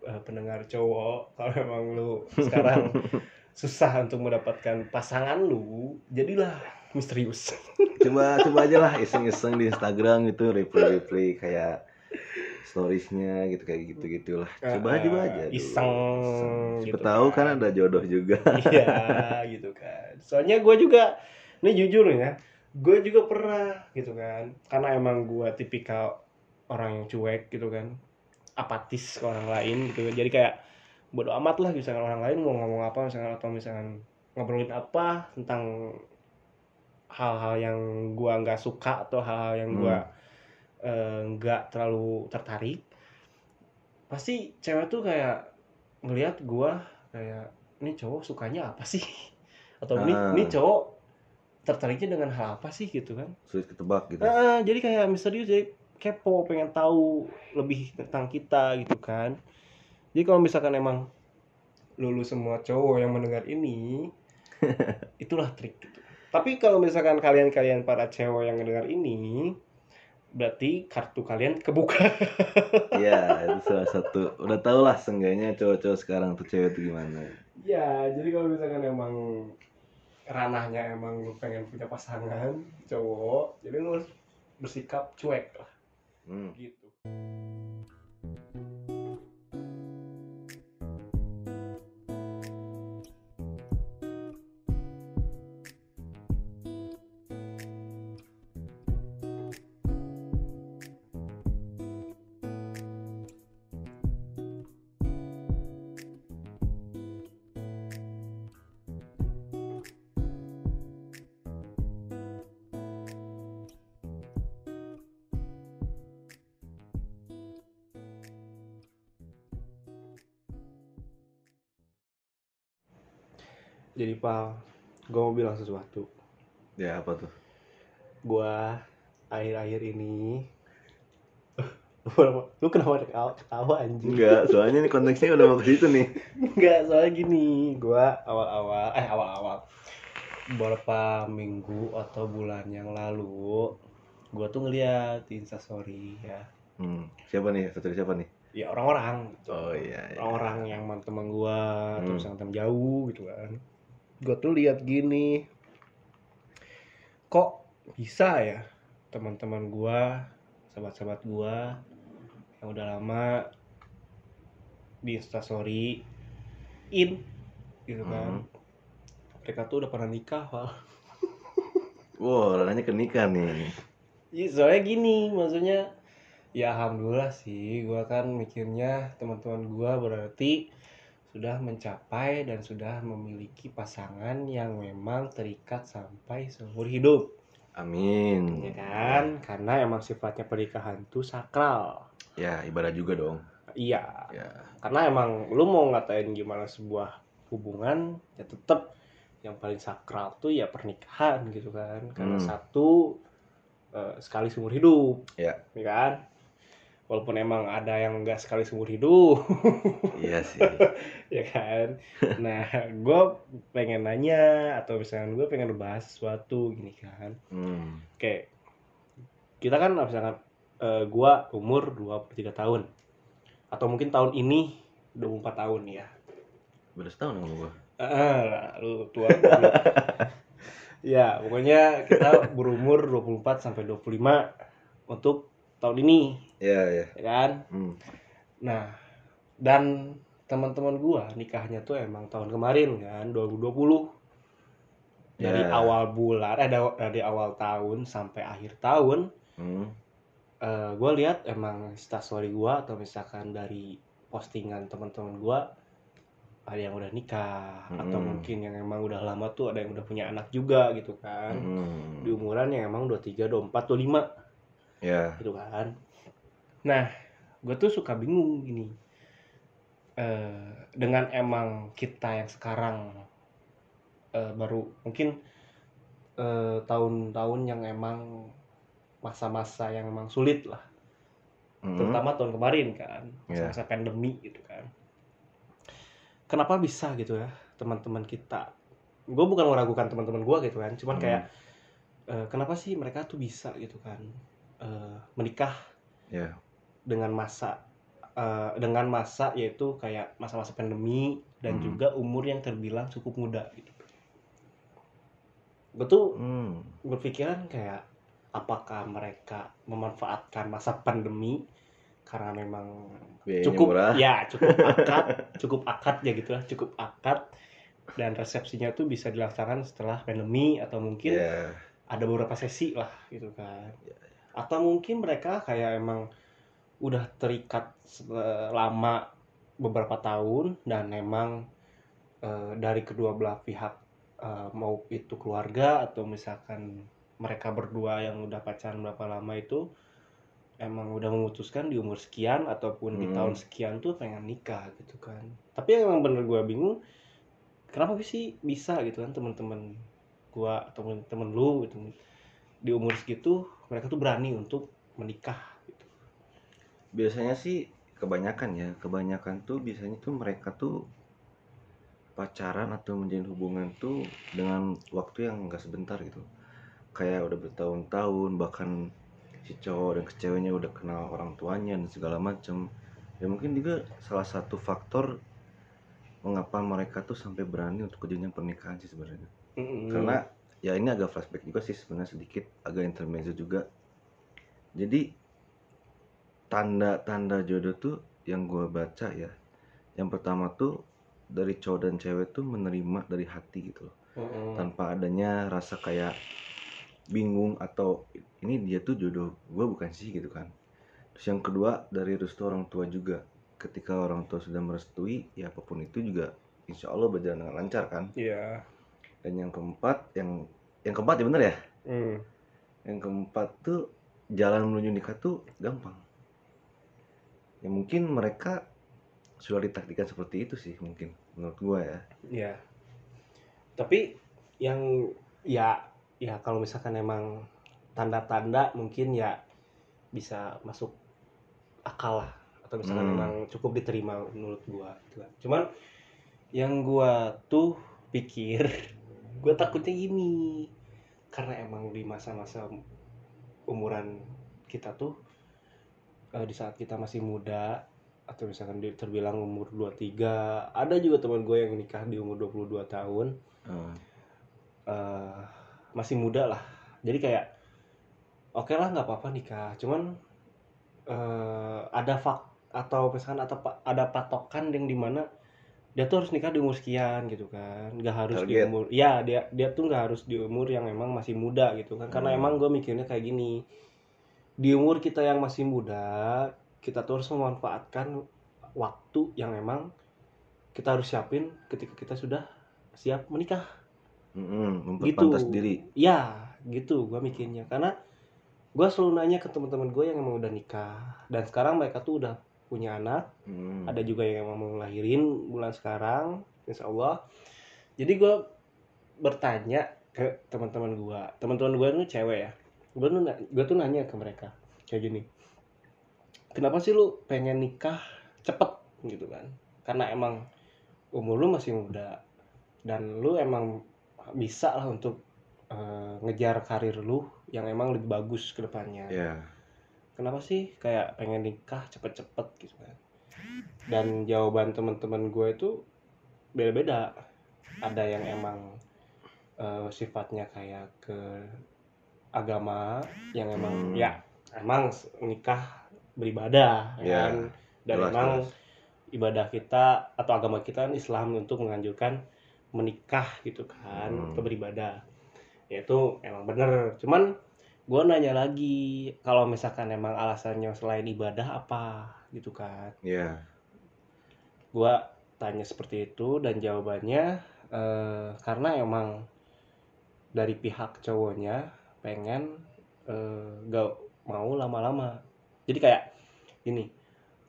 eh, pendengar cowok kalau emang lu sekarang susah untuk mendapatkan pasangan lu jadilah misterius Coba coba aja lah iseng-iseng di Instagram gitu reply-reply kayak storiesnya gitu kayak gitu gitulah. Coba Eh, coba aja. dulu. iseng Siapa gitu tahu kan. kan ada jodoh juga. iya gitu kan soalnya gue juga ini jujur nih ya gue juga pernah gitu kan karena emang gue tipikal orang yang cuek gitu kan apatis ke orang lain gitu. Jadi kayak bodo amat lah misalkan orang lain mau ngomong apa misalkan atau misalkan ngobrolin apa tentang hal-hal yang gue nggak suka atau hal-hal yang gue nggak terlalu tertarik pasti cewek tuh kayak ngelihat gue kayak ini cowok sukanya apa sih? Atau ini Ah. ini cowok tertariknya dengan hal apa sih? Gitu kan. Sulit ketebak gitu. Ah, jadi kayak misterius jadi kepo pengen tahu lebih tentang kita gitu kan jadi kalau misalkan emang lulu semua cowok yang mendengar ini itulah trik gitu tapi kalau misalkan kalian-kalian para cewek yang mendengar ini berarti kartu kalian kebuka Iya, itu salah satu. Udah tau lah seenggaknya cowok-cowok sekarang tuh cewek tuh gimana. ya jadi kalau misalkan emang ranahnya emang lu pengen punya pasangan cowok jadi lu harus bersikap cuek lah Hmm. gitu jadi pal gue mau bilang sesuatu Ya apa tuh? gue akhir-akhir ini lu kenapa- ketawa, ketawa anjing Enggak, soalnya ini konteksnya udah mau ke situ nih. Enggak, soalnya gini, gua awal-awal eh awal-awal beberapa minggu atau bulan yang lalu gua tuh ngeliat instastory ya Hmm. Siapa nih? Satu siapa nih? ya orang-orang gitu. Oh iya. iya. orang-orang yang teman gua atau Hmm. misalnya teman jauh gitu kan gua tuh lihat gini kok bisa ya teman-teman gua sahabat-sahabat gua yang udah lama di instastory in gitu kan Hmm. mereka tuh udah pernah nikah Val. Wow, ranahnya ke nikah nih. Iya, soalnya gini maksudnya ya alhamdulillah sih gua kan mikirnya teman-teman gua berarti sudah mencapai dan sudah memiliki pasangan yang memang terikat sampai seumur hidup Amin. ya kan karena emang sifatnya pernikahan tuh sakral Ya, ibadah juga dong. iya Ya. karena emang lu mau ngatain gimana sebuah hubungan ya tetap yang paling sakral tuh ya pernikahan gitu kan karena Hmm. satu eh, sekali seumur hidup Ya. ya kan walaupun emang ada yang enggak sekali seumur hidup Iya sih. ya kan nah gue pengen nanya atau misalnya gue pengen bahas sesuatu gini kan Hmm. Oke. Kita kan misalkan eh, gua umur 23 tahun. Atau mungkin tahun ini 24 tahun ya. Baru setahun sama gua. Ah, lu tua. lu. ya, pokoknya kita berumur 24 sampai 25 untuk tahun ini ya ya ya kan hmm. nah dan teman-teman gua nikahnya tuh emang tahun kemarin kan 2020 dari Ya. awal bulan eh da- dari awal tahun sampai akhir tahun Hmm. eh gue lihat emang instastory gua atau misalkan dari postingan teman-teman gua ada yang udah nikah atau Mm-mm. mungkin yang emang udah lama tuh ada yang udah punya anak juga gitu kan Hmm. di umuran yang emang 23, 24, 25 ya gitu kan nah gue tuh suka bingung gini Eh, dengan emang kita yang sekarang eh, baru mungkin eh, tahun-tahun yang emang masa-masa yang emang sulit lah Hmm. terutama tahun kemarin kan Iya. masa-masa pandemi gitu kan kenapa bisa gitu ya teman-teman kita gue bukan meragukan teman-teman gue gitu kan cuman Hmm. kayak eh, kenapa sih mereka tuh bisa gitu kan eh, menikah ya dengan masa eh, dengan masa yaitu kayak masa-masa pandemi dan Hmm. juga umur yang terbilang cukup muda gitu gue tuh hmm. berpikiran kayak apakah mereka memanfaatkan masa pandemi karena memang Biayanya cukup murah. ya cukup akad cukup akad ya gitu lah cukup akad dan resepsinya tuh bisa dilaksanakan setelah pandemi atau mungkin ya ada beberapa sesi lah gitu kan Ya, atau mungkin mereka kayak emang udah terikat selama beberapa tahun dan memang eh, dari kedua belah pihak eh, mau itu keluarga atau misalkan mereka berdua yang udah pacaran berapa lama itu emang udah memutuskan di umur sekian ataupun di Hmm. tahun sekian tuh pengen nikah gitu kan tapi yang emang bener gue bingung kenapa sih bisa gitu kan teman-teman gua atau temen lu gitu di umur segitu mereka tuh berani untuk menikah. Biasanya sih kebanyakan ya kebanyakan tuh biasanya tuh mereka tuh pacaran atau menjalin hubungan tuh dengan waktu yang enggak sebentar gitu. Kayak udah bertahun-tahun bahkan si cowok dan ceweknya udah kenal orang tuanya dan segala macem. Ya mungkin juga salah satu faktor mengapa mereka tuh sampai berani untuk kejadian pernikahan sih sebenarnya. Mm-mm. karena ya ini agak flashback juga sih sebenarnya sedikit agak intermezzo juga. Jadi tanda-tanda jodoh tuh yang gue baca ya. Yang pertama tuh dari cowok dan cewek tuh menerima dari hati gitu loh. Mm-mm. tanpa adanya rasa kayak bingung atau ini dia tuh jodoh gue bukan sih gitu kan. Terus yang kedua dari restu orang tua juga. Ketika orang tua sudah merestui ya apa pun itu juga insya Allah berjalan dengan lancar kan. Iya. dan yang keempat yang yang keempat ya bener ya? Mm. yang keempat tuh jalan menuju nikah tuh gampang ya mungkin mereka sudah ditaktikan seperti itu sih mungkin menurut gua ya Iya. Tapi yang ya ya kalau misalkan emang tanda-tanda mungkin ya bisa masuk akal lah atau misalkan Hmm. emang cukup diterima menurut gua gitu kan. Cuman yang gua tuh pikir gua takutnya gini karena emang di masa-masa umuran kita tuh eh, di saat kita masih muda atau misalkan di- terbilang umur 23 ada juga teman gue yang nikah di umur 22 tahun. Eh, eh, masih muda lah. Jadi kayak oke lah nggak apa-apa nikah. Cuman eh, ada fak atau misalkan atau ada patokan yang di mana dia tuh harus nikah di umur sekian gitu kan. Nggak harus di Target. umur ya dia dia tuh nggak harus di umur yang emang masih muda gitu kan. Karena Hmm. emang gue mikirnya kayak gini di umur kita yang masih muda kita tuh harus memanfaatkan waktu yang emang kita harus siapin ketika kita sudah siap menikah. Mm-mm, Gitu. diri. Ya gitu gue mikirnya. Karena gue selalu nanya ke teman-teman gue yang emang udah nikah. Dan sekarang mereka tuh udah punya anak. Mm. ada juga yang emang mau ngelahirin bulan sekarang insya Allah jadi gue bertanya ke teman-teman gue teman-teman gue tuh cewek ya gue tuh gue tuh nanya ke mereka kayak gini kenapa sih lu pengen nikah cepet? Gitu kan. Karena emang umur lu masih muda dan lu emang bisa lah untuk eh, ngejar karir lu yang emang lebih bagus ke depannya. Ya kenapa sih kayak pengen nikah cepet-cepet gitu kan? Dan jawaban teman-teman gue itu beda-beda. Ada yang emang eh, sifatnya kayak ke agama yang emang Hmm. ya emang nikah beribadah ya Ya, kan dan jelas, emang jelas. ibadah kita atau agama kita kan Islam untuk menganjurkan menikah gitu kan Hmm. untuk beribadah ya itu emang bener cuman gue nanya lagi kalau misalkan emang alasannya selain ibadah apa gitu kan ya gue tanya seperti itu dan jawabannya eh, karena emang dari pihak cowoknya pengen eh, gak mau lama-lama. Jadi kayak gini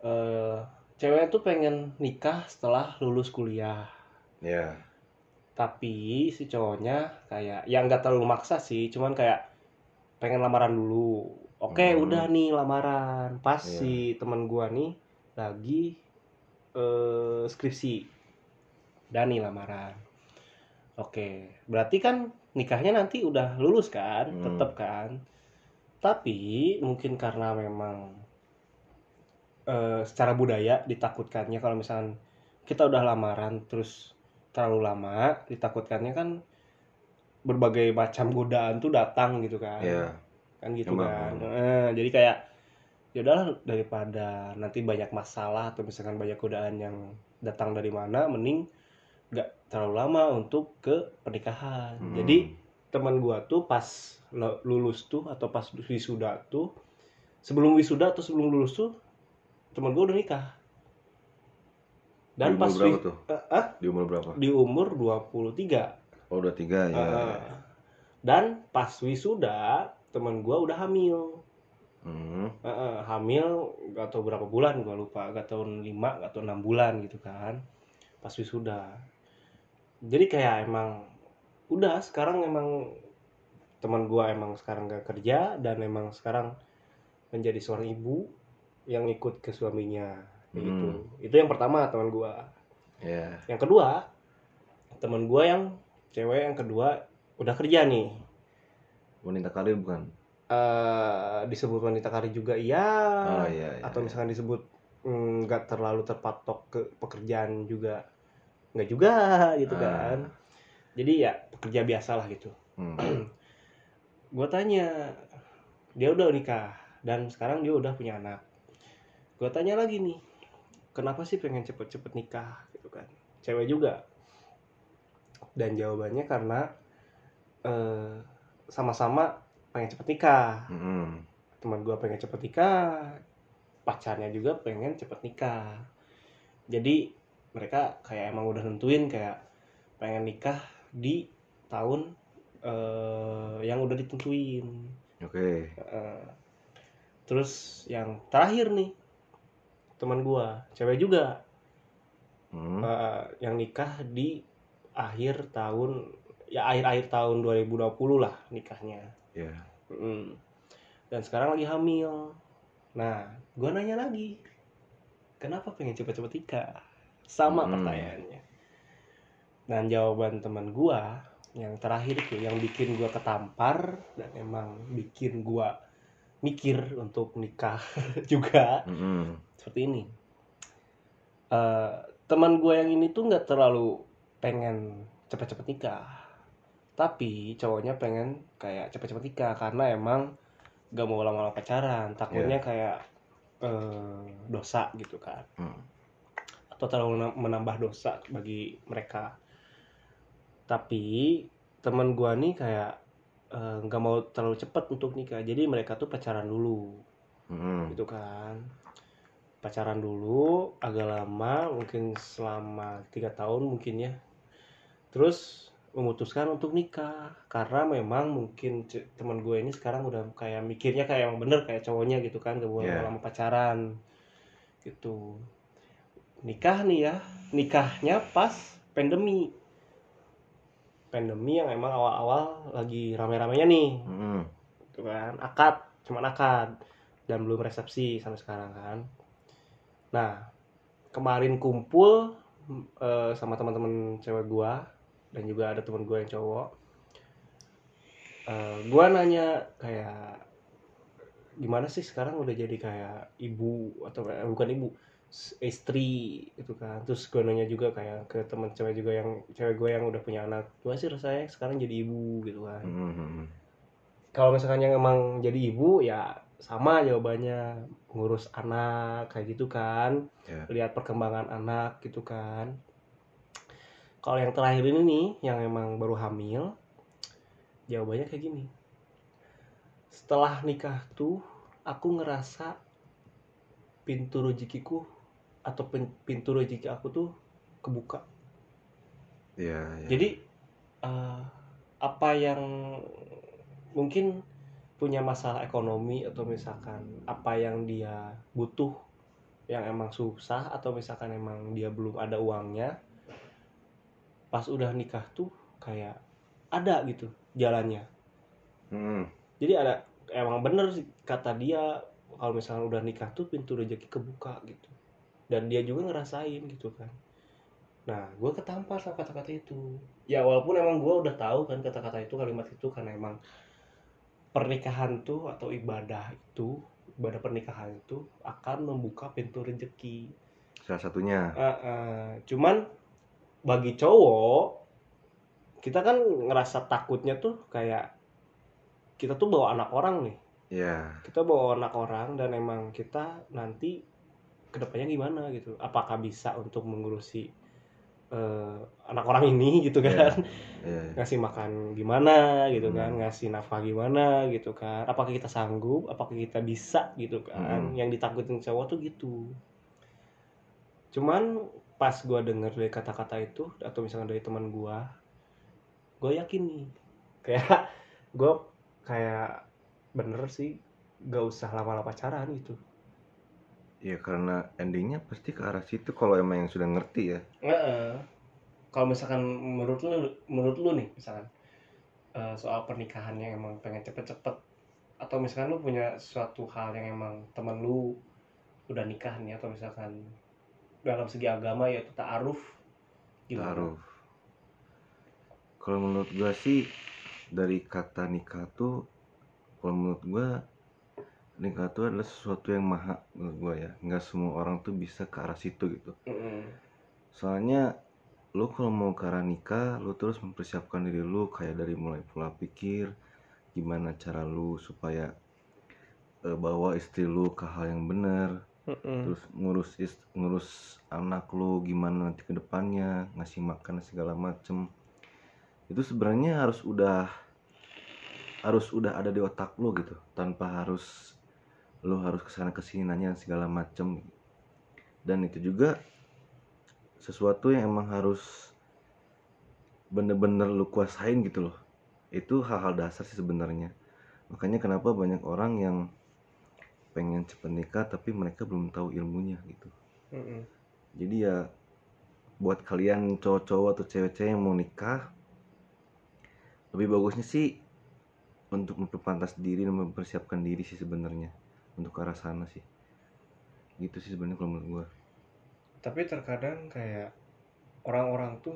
eh, cewek tuh pengen nikah setelah lulus kuliah. Ya tapi si cowoknya kayak yang nggak terlalu maksa sih cuman kayak pengen lamaran dulu. Oke Hmm. udah nih lamaran. Pas Iya. si teman gua nih lagi eh, skripsi. Dan nih lamaran oke berarti kan nikahnya nanti udah lulus kan? Hmm. tetep kan? Tapi mungkin karena memang eh, secara budaya ditakutkannya kalau misalkan kita udah lamaran terus terlalu lama ditakutkannya kan berbagai macam godaan tuh datang gitu kan? Ya kan gitu Emang, kan? Emang. Eh, jadi kayak ya udahlah daripada nanti banyak masalah atau misalkan banyak godaan yang datang dari mana mending nggak terlalu lama untuk ke pernikahan. Hmm. jadi teman gua tuh pas lulus tuh atau pas wisuda tuh sebelum wisuda atau sebelum lulus tuh teman gua udah nikah. Dan di umur pas berapa tuh? Eh, ah, di umur berapa? Di umur 23 oh udah tiga ya. Eh, dan pas wisuda teman gua udah hamil. Hmm. Heeh, hamil gak tau berapa bulan gua lupa. Gak tau 5 gak tau 6 bulan gitu kan pas wisuda jadi kayak emang udah sekarang emang teman gua emang sekarang gak kerja dan emang sekarang menjadi seorang ibu yang ikut ke suaminya gitu. Hmm. itu yang pertama teman gua. Ya yang kedua teman gua yang cewek yang kedua udah kerja nih. Wanita karir bukan? Eh disebut wanita karir juga iya. Oh iya, iya atau iya. misalkan disebut mm, nggak terlalu terpatok ke pekerjaan juga nggak juga gitu Ah. kan. Jadi ya pekerja biasa lah gitu. Hmm. gue tanya dia udah nikah dan sekarang dia udah punya anak. Gue tanya lagi nih kenapa sih pengen cepet-cepet nikah gitu kan. Cewek juga. Dan jawabannya karena eh, sama-sama pengen cepet nikah. Hmm. teman gue pengen cepet nikah pacarnya juga pengen cepet nikah. Jadi mereka kayak emang udah nentuin kayak pengen nikah di tahun eh, yang udah ditentuin oke Eh, terus yang terakhir nih teman gue cewek juga Hmm. eh, yang nikah di akhir tahun ya akhir-akhir tahun 2020 lah nikahnya ya Mm. Dan sekarang lagi hamil. Nah, gua nanya lagi, kenapa pengen cepet-cepet nikah? Sama Hmm. pertanyaannya. Dan jawaban teman gua yang terakhir tuh yang bikin gua ketampar dan emang bikin gua mikir untuk nikah juga Hmm. seperti ini. Eh, teman gua yang ini tuh nggak terlalu pengen cepet-cepet nikah tapi cowoknya pengen kayak cepet-cepet nikah karena emang gak mau lama-lama pacaran takutnya kayak eh, dosa gitu kan Hmm. Atau terlalu mena- menambah dosa bagi mereka. Tapi teman gua nih kayak eh, nggak mau terlalu cepet untuk nikah. Jadi mereka tuh pacaran dulu. Hmm. gitu kan. Pacaran dulu agak lama mungkin selama tiga tahun mungkin ya. Terus memutuskan untuk nikah. Karena memang mungkin teman gue ini sekarang udah kayak mikirnya kayak yang bener kayak cowoknya gitu kan. Gak boleh Yeah. lama pacaran. Gitu nikah nih ya. Nikahnya pas pandemi. Pandemi yang emang awal-awal lagi rame-ramenya nih. Hmm. gitu kan. Akad cuman akad. Dan belum resepsi sampai sekarang kan. Nah kemarin kumpul eh, sama teman-teman cewek gua dan juga ada teman gua yang cowok. Eh, gua nanya kayak gimana sih sekarang udah jadi kayak ibu atau eh, bukan ibu istri gitu kan. Terus gue nanya juga kayak ke teman cewek juga yang cewek gue yang udah punya anak gua sih rasanya sekarang jadi ibu? gitu kan. Hmm. kalau misalkan yang emang jadi ibu ya sama jawabannya ngurus anak kayak gitu kan. Ya. lihat perkembangan anak gitu kan. Kalau yang terakhir ini nih yang emang baru hamil jawabannya kayak gini. Setelah nikah tuh aku ngerasa pintu rezekiku atau pin- pintu rezeki aku tuh kebuka Iya, iya. jadi eh, apa yang mungkin punya masalah ekonomi atau misalkan apa yang dia butuh yang emang susah atau misalkan emang dia belum ada uangnya pas udah nikah tuh kayak ada gitu jalannya Mm. jadi ada emang bener sih kata dia kalau misalnya udah nikah tuh pintu rezeki kebuka gitu dan dia juga ngerasain gitu kan. Nah gue ketampar sama kata-kata itu. Ya walaupun emang gue udah tahu kan kata-kata itu kalimat itu karena emang pernikahan tuh atau ibadah itu ibadah pernikahan itu akan membuka pintu rezeki. Salah satunya. Eh, eh, cuman bagi cowok kita kan ngerasa takutnya tuh kayak kita tuh bawa anak orang nih. Iya. kita bawa anak orang dan emang kita nanti ke depannya gimana gitu. Apakah bisa untuk mengurusi eh, anak orang ini gitu kan? Iya. ngasih makan gimana gitu Hmm. kan? Ngasih nafkah gimana gitu kan? Apakah kita sanggup? Apakah kita bisa gitu kan? Hmm. yang ditakutin cowok tuh gitu. Cuman pas gua denger dari kata-kata itu atau misalnya dari teman gua gue yakin nih kayak gue kayak bener sih gak usah lama-lama pacaran gitu Iya karena endingnya pasti ke arah situ kalau emang yang sudah ngerti ya. Heeh. Kalau misalkan menurut lu, menurut lu nih, misalkan eh, soal pernikahan yang emang pengen cepet-cepet, atau misalkan lu punya suatu hal yang emang temen lu udah nikah nih, atau misalkan dalam segi agama yaitu ta'aruf, gimana? Taruh. Kalau menurut gua sih dari kata nikah tuh, kalau menurut gua nikah tuh adalah sesuatu yang maha menurut gua ya. Nggak semua orang tuh bisa ke arah situ gitu. Mm-mm. Soalnya lu kalau mau ke arah nikah, lu terus mempersiapkan diri lu kayak dari mulai pola pikir, gimana cara lu supaya eh, bawa istri lu ke hal yang benar, Mm-mm. terus ngurus ist- ngurus anak lu gimana nanti ke depannya, ngasih makan segala macem. Itu sebenarnya harus udah harus udah ada di otak lu gitu, tanpa harus lu harus ke sana ke sini nanya segala macem. Dan itu juga sesuatu yang emang harus bener-bener lu kuasain gitu loh. Itu hal-hal dasar sih sebenarnya. Makanya kenapa banyak orang yang pengen cepet nikah tapi mereka belum tahu ilmunya gitu. Mm-mm. Jadi ya buat kalian cowok-cowok atau cewek-cewek yang mau nikah lebih bagusnya sih untuk memperpantas diri dan mempersiapkan diri sih sebenarnya untuk ke arah sana sih. Gitu sih sebenarnya kalau menurut gua. Tapi terkadang kayak orang-orang tuh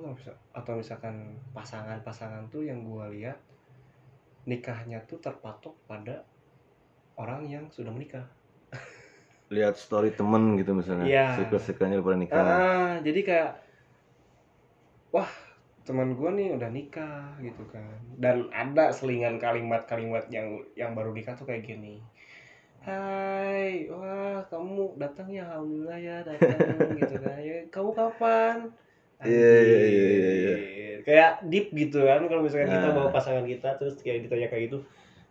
atau misalkan pasangan-pasangan tuh yang gua lihat nikahnya tuh terpatok pada orang yang sudah menikah. Lihat story temen gitu misalnya, Iya. circle-circle-nya pada nikah. Ah, jadi kayak wah teman gue nih udah nikah gitu kan dan ada selingan kalimat-kalimat yang yang baru nikah tuh kayak gini Hai, wah kamu datang ya alhamdulillah ya datang gitu kan ya kamu kapan Iya, iya, iya, iya, iya. Anjir. kayak deep gitu kan kalau misalkan kita Nah. bawa pasangan kita terus kayak ditanya kayak gitu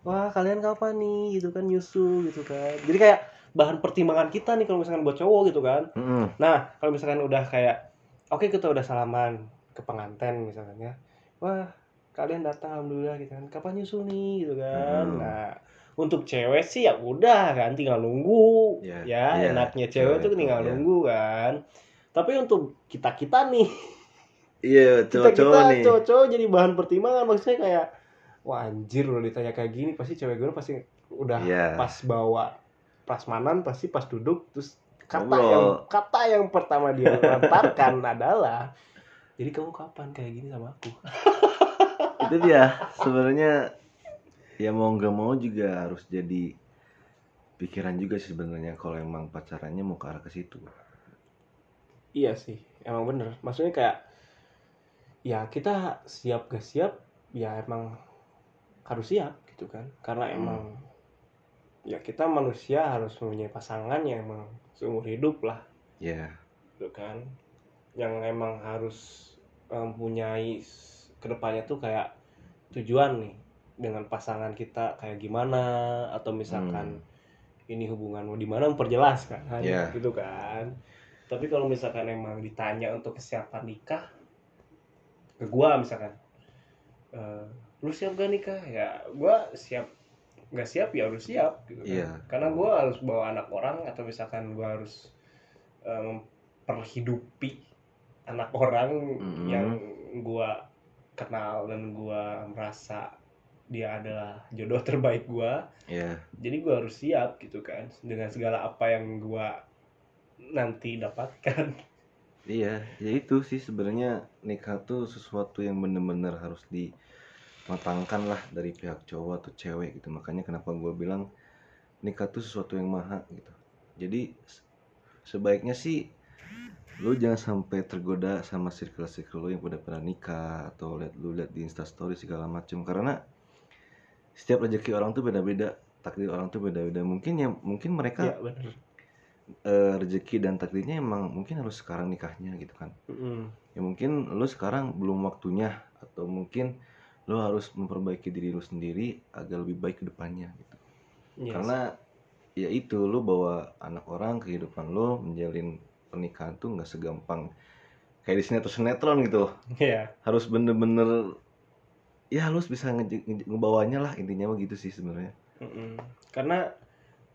wah kalian kapan nih gitu kan nyusul gitu kan jadi kayak bahan pertimbangan kita nih kalau misalkan buat cowok gitu kan Mm-mm. Nah, kalau misalkan udah kayak oke kita udah salaman ke pengantin misalkan ya. Wah, kalian datang alhamdulillah gitu kan. Kapan nyusul nih gitu kan. Hmm. Nah, untuk cewek sih ya udah kan tinggal nunggu. Iya, ya, iya, enaknya cewek cewek tuh tinggal iya. nunggu kan. Tapi untuk kita-kita nih, Iya, kita-kita cowok-cowok nih. cowok-cowok jadi bahan pertimbangan maksudnya kayak wah anjir udah ditanya kayak gini pasti cewek gue pasti udah Iya. pas bawa prasmanan pasti pas duduk terus kata Ngobrol. yang kata yang pertama dia lontarkan adalah jadi kamu kapan kayak gini sama aku itu dia sebenarnya ya mau nggak mau juga harus jadi pikiran juga sih sebenarnya kalau emang pacarannya mau ke arah ke situ. Iya sih emang bener. Maksudnya kayak ya kita siap gak siap ya emang harus siap gitu kan. Karena Hmm. emang ya kita manusia harus mempunyai pasangan yang emang seumur hidup lah. Ya. Gitu kan. Yang emang harus mempunyai s- ke depannya tuh kayak tujuan nih dengan pasangan kita kayak gimana atau misalkan ini hubungan mau di mana memperjelas kan Iya. gitu kan tapi kalau misalkan emang ditanya untuk kesiapan nikah ke gua misalkan eh, lu siap gak nikah ya gua siap nggak siap ya harus siap gitu kan. Iya. karena gua harus bawa anak orang atau misalkan gua harus eh, memperhidupi anak orang Mhm. yang gua kenal dan gua merasa dia adalah jodoh terbaik gua ya jadi gua harus siap gitu kan dengan segala apa yang gua nanti dapatkan Iya, ya itu sih sebenarnya nikah tuh sesuatu yang bener-bener harus dimatangkan lah dari pihak cowok atau cewek gitu. Makanya kenapa gue bilang nikah tuh sesuatu yang mahal gitu. Jadi se- sebaiknya sih lu jangan sampai tergoda sama circle-circle lu yang udah pernah nikah atau lihat lu lihat di instastory segala macam karena setiap rezeki orang tuh beda-beda takdir orang tuh beda-beda. Mungkin ya mungkin mereka ya benar eh, rezeki dan takdirnya emang mungkin harus sekarang nikahnya gitu kan. Ya mungkin lu sekarang belum waktunya atau mungkin lu harus memperbaiki diri lu sendiri agar lebih baik ke depannya gitu. Karena ya itu lu bawa anak orang kehidupan lu menjalin pernikahan tuh nggak segampang. Kayak di sinetron sinetron gitu. Ya harus bener-bener ya lu bisa nge- nge- ngebawanya lah intinya mah gitu sih sebenarnya Mm-mm. karena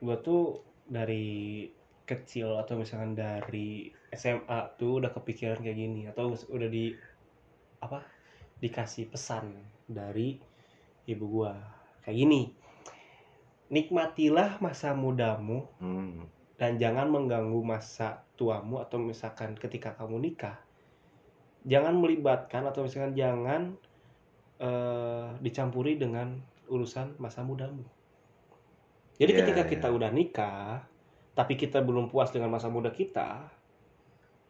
gua tuh dari kecil atau misalkan dari SMA tuh udah kepikiran kayak gini atau udah di apa dikasih pesan dari ibu gua kayak gini nikmatilah masa mudamu hmm. dan jangan mengganggu masa tuamu atau misalkan ketika kamu nikah jangan melibatkan atau misalkan jangan eh, dicampuri dengan urusan masa mudamu jadi Iya, ketika iya. kita udah nikah tapi kita belum puas dengan masa muda kita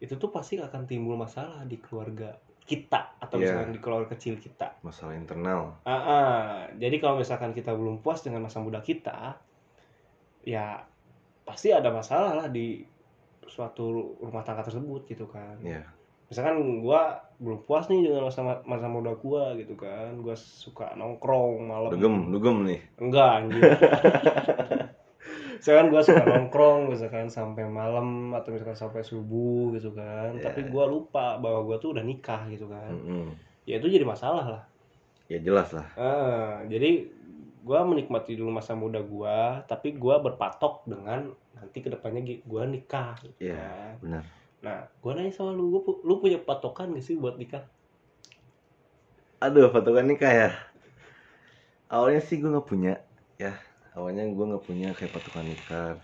itu tuh pasti akan timbul masalah di keluarga kita atau Iya. misalkan di keluarga kecil kita masalah internal Ah, ah. jadi kalau misalkan kita belum puas dengan masa muda kita, ya pasti ada masalah lah di suatu rumah tangga tersebut gitu kan. ya Misalkan gua belum puas nih dengan masa masa muda gua gitu kan, gua suka nongkrong malam. dugem dugem nih Enggak anjir. misalkan gua suka nongkrong misalkan sampai malam atau misalkan sampai subuh gitu kan, Iya. tapi gua lupa bahwa gua tuh udah nikah gitu kan. Mm-mm. Ya itu jadi masalah lah. ya jelas lah Ah, jadi gua menikmati dulu masa muda gua, tapi gua berpatok dengan nanti ke depannya gua nikah. gitu Iya. kan. benar Nah, gua nanya sama lu, lu punya patokan gak sih buat nikah? Aduh, patokan nikah ya. Awalnya sih gue nggak punya, ya. Awalnya gue nggak punya kayak patokan nikah.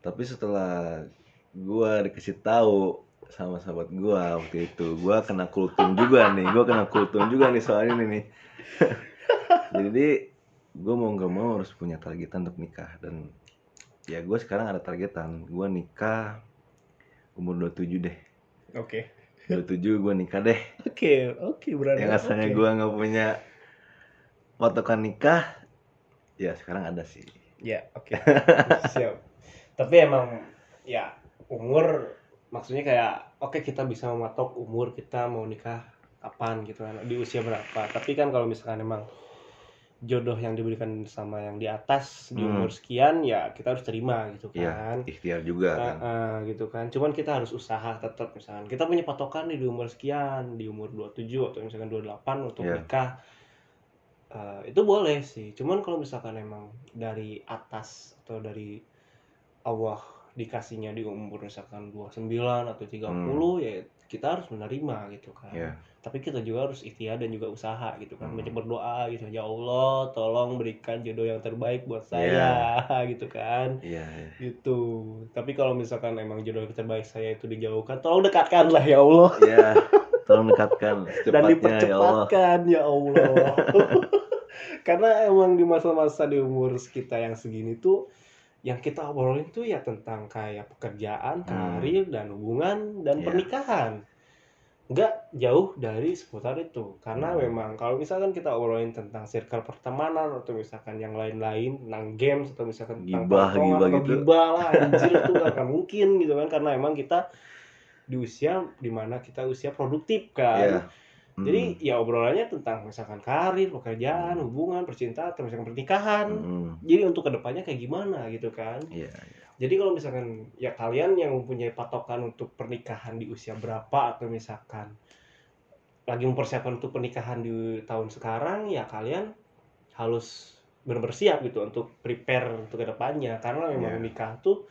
Tapi setelah gue dikasih tahu sama sahabat gue waktu itu, gue kena kultum juga nih. Gue kena kultum juga nih soal ini nih. Jadi gue mau nggak mau harus punya targetan untuk nikah dan ya gue sekarang ada targetan. Gue nikah umur 27 deh. Oke. 27 gue nikah deh. Oke, oke berarti. yang asalnya gue nggak punya patokan nikah ya sekarang ada sih Ya, oke. Siap. Tapi emang ya umur maksudnya kayak oke kita bisa mematok umur kita mau nikah kapan gitu kan di usia berapa. Tapi kan kalau misalkan emang jodoh yang diberikan sama yang di atas di Hmm. umur sekian ya kita harus terima gitu ya kan. ikhtiar juga Ah, kan ah, gitu kan. Cuman kita harus usaha tetap misalkan kita punya patokan nih di umur sekian, di umur 27 atau misalkan 28 untuk Iya. nikah. Eh, itu boleh sih. Cuman kalau misalkan emang dari atas atau dari Allah dikasihnya di umur misalkan 29 atau 30 ya kita harus menerima gitu kan. ya Tapi kita juga harus ikhtiar dan juga usaha gitu kan. Hmm. Banyak berdoa gitu. Ya Allah, tolong berikan jodoh yang terbaik buat saya gitu kan iya iya. gitu tapi kalau misalkan emang jodoh yang terbaik saya itu dijauhkan tolong dekatkanlah ya Allah ya tolong dekatkan dan secepatnya ya Allah dipercepatkan ya Allah karena emang di masa-masa di umur kita yang segini tuh yang kita obrolin tuh ya tentang kayak pekerjaan, Hmm. karir dan hubungan dan Iya. pernikahan. Nggak jauh dari seputar itu karena Hmm. memang kalau misalkan kita obrolin tentang circle pertemanan atau misalkan yang lain-lain tentang games atau misalkan tentang Gibah, gibah atau gitu. gibah lah anjir itu nggak akan mungkin gitu kan karena emang kita di usia di mana kita usia produktif kan Iya. Hmm. jadi ya obrolannya tentang misalkan karir pekerjaan hubungan percintaan atau misalkan pernikahan Hmm. jadi untuk ke depannya kayak gimana gitu kan Iya, iya. Jadi kalau misalkan ya kalian yang mempunyai patokan untuk pernikahan di usia berapa atau misalkan lagi mempersiapkan untuk pernikahan di tahun sekarang ya kalian harus benar-benar siap gitu untuk prepare untuk ke depannya karena memang Iya. nikah tuh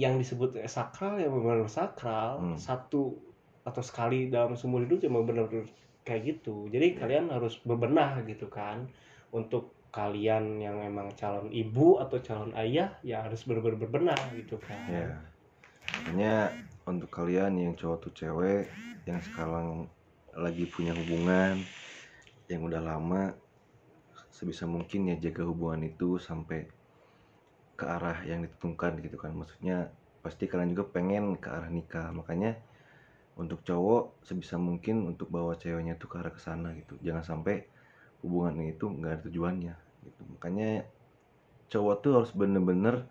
yang disebut sakral ya benar sakral Hmm. satu atau sekali dalam seumur hidup cuma benar-benar kayak gitu jadi Iya. kalian harus berbenah gitu kan untuk kalian yang memang calon ibu atau calon ayah ya harus benar-benar berbenah gitu kan Ya. Makanya untuk kalian yang cowok tuh cewek yang sekarang lagi punya hubungan yang udah lama sebisa mungkin ya jaga hubungan itu sampai ke arah yang ditentukan gitu kan. Maksudnya pasti kalian juga pengen ke arah nikah. Makanya untuk cowok sebisa mungkin untuk bawa ceweknya tuh ke arah ke sana gitu. Jangan sampai hubungan itu nggak ada tujuannya gitu. Makanya cowok tuh harus bener-bener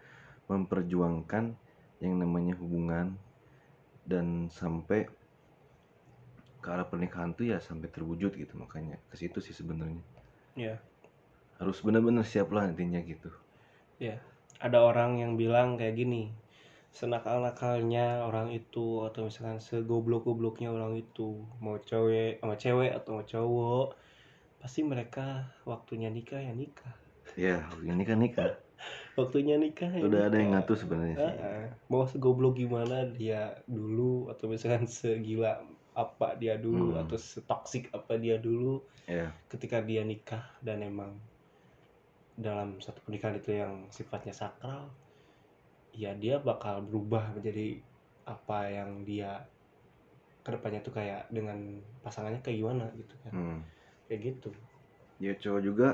memperjuangkan yang namanya hubungan dan sampai ke arah pernikahan tuh ya sampai terwujud gitu makanya ke situ sih sebenarnya. Ya harus bener-bener siap lah nantinya gitu. Ada orang yang bilang kayak gini senakal-nakalnya orang itu atau misalkan segoblok-gobloknya orang itu mau cewek sama cewek atau mau cowok pasti mereka waktunya nikah ya nikah ya ini kan nikah waktunya nikah ya udah ada yang nikah. ngatur sebenarnya sih Heeh. mau segoblok gimana dia dulu atau misalkan segila apa dia dulu Hmm. atau setoksik apa dia dulu ya ketika dia nikah dan emang dalam satu pernikahan itu yang sifatnya sakral ya dia bakal berubah menjadi apa yang dia ke depannya tuh kayak dengan pasangannya kayak gimana gitu kan hmm. Kayak gitu. Ya cowok juga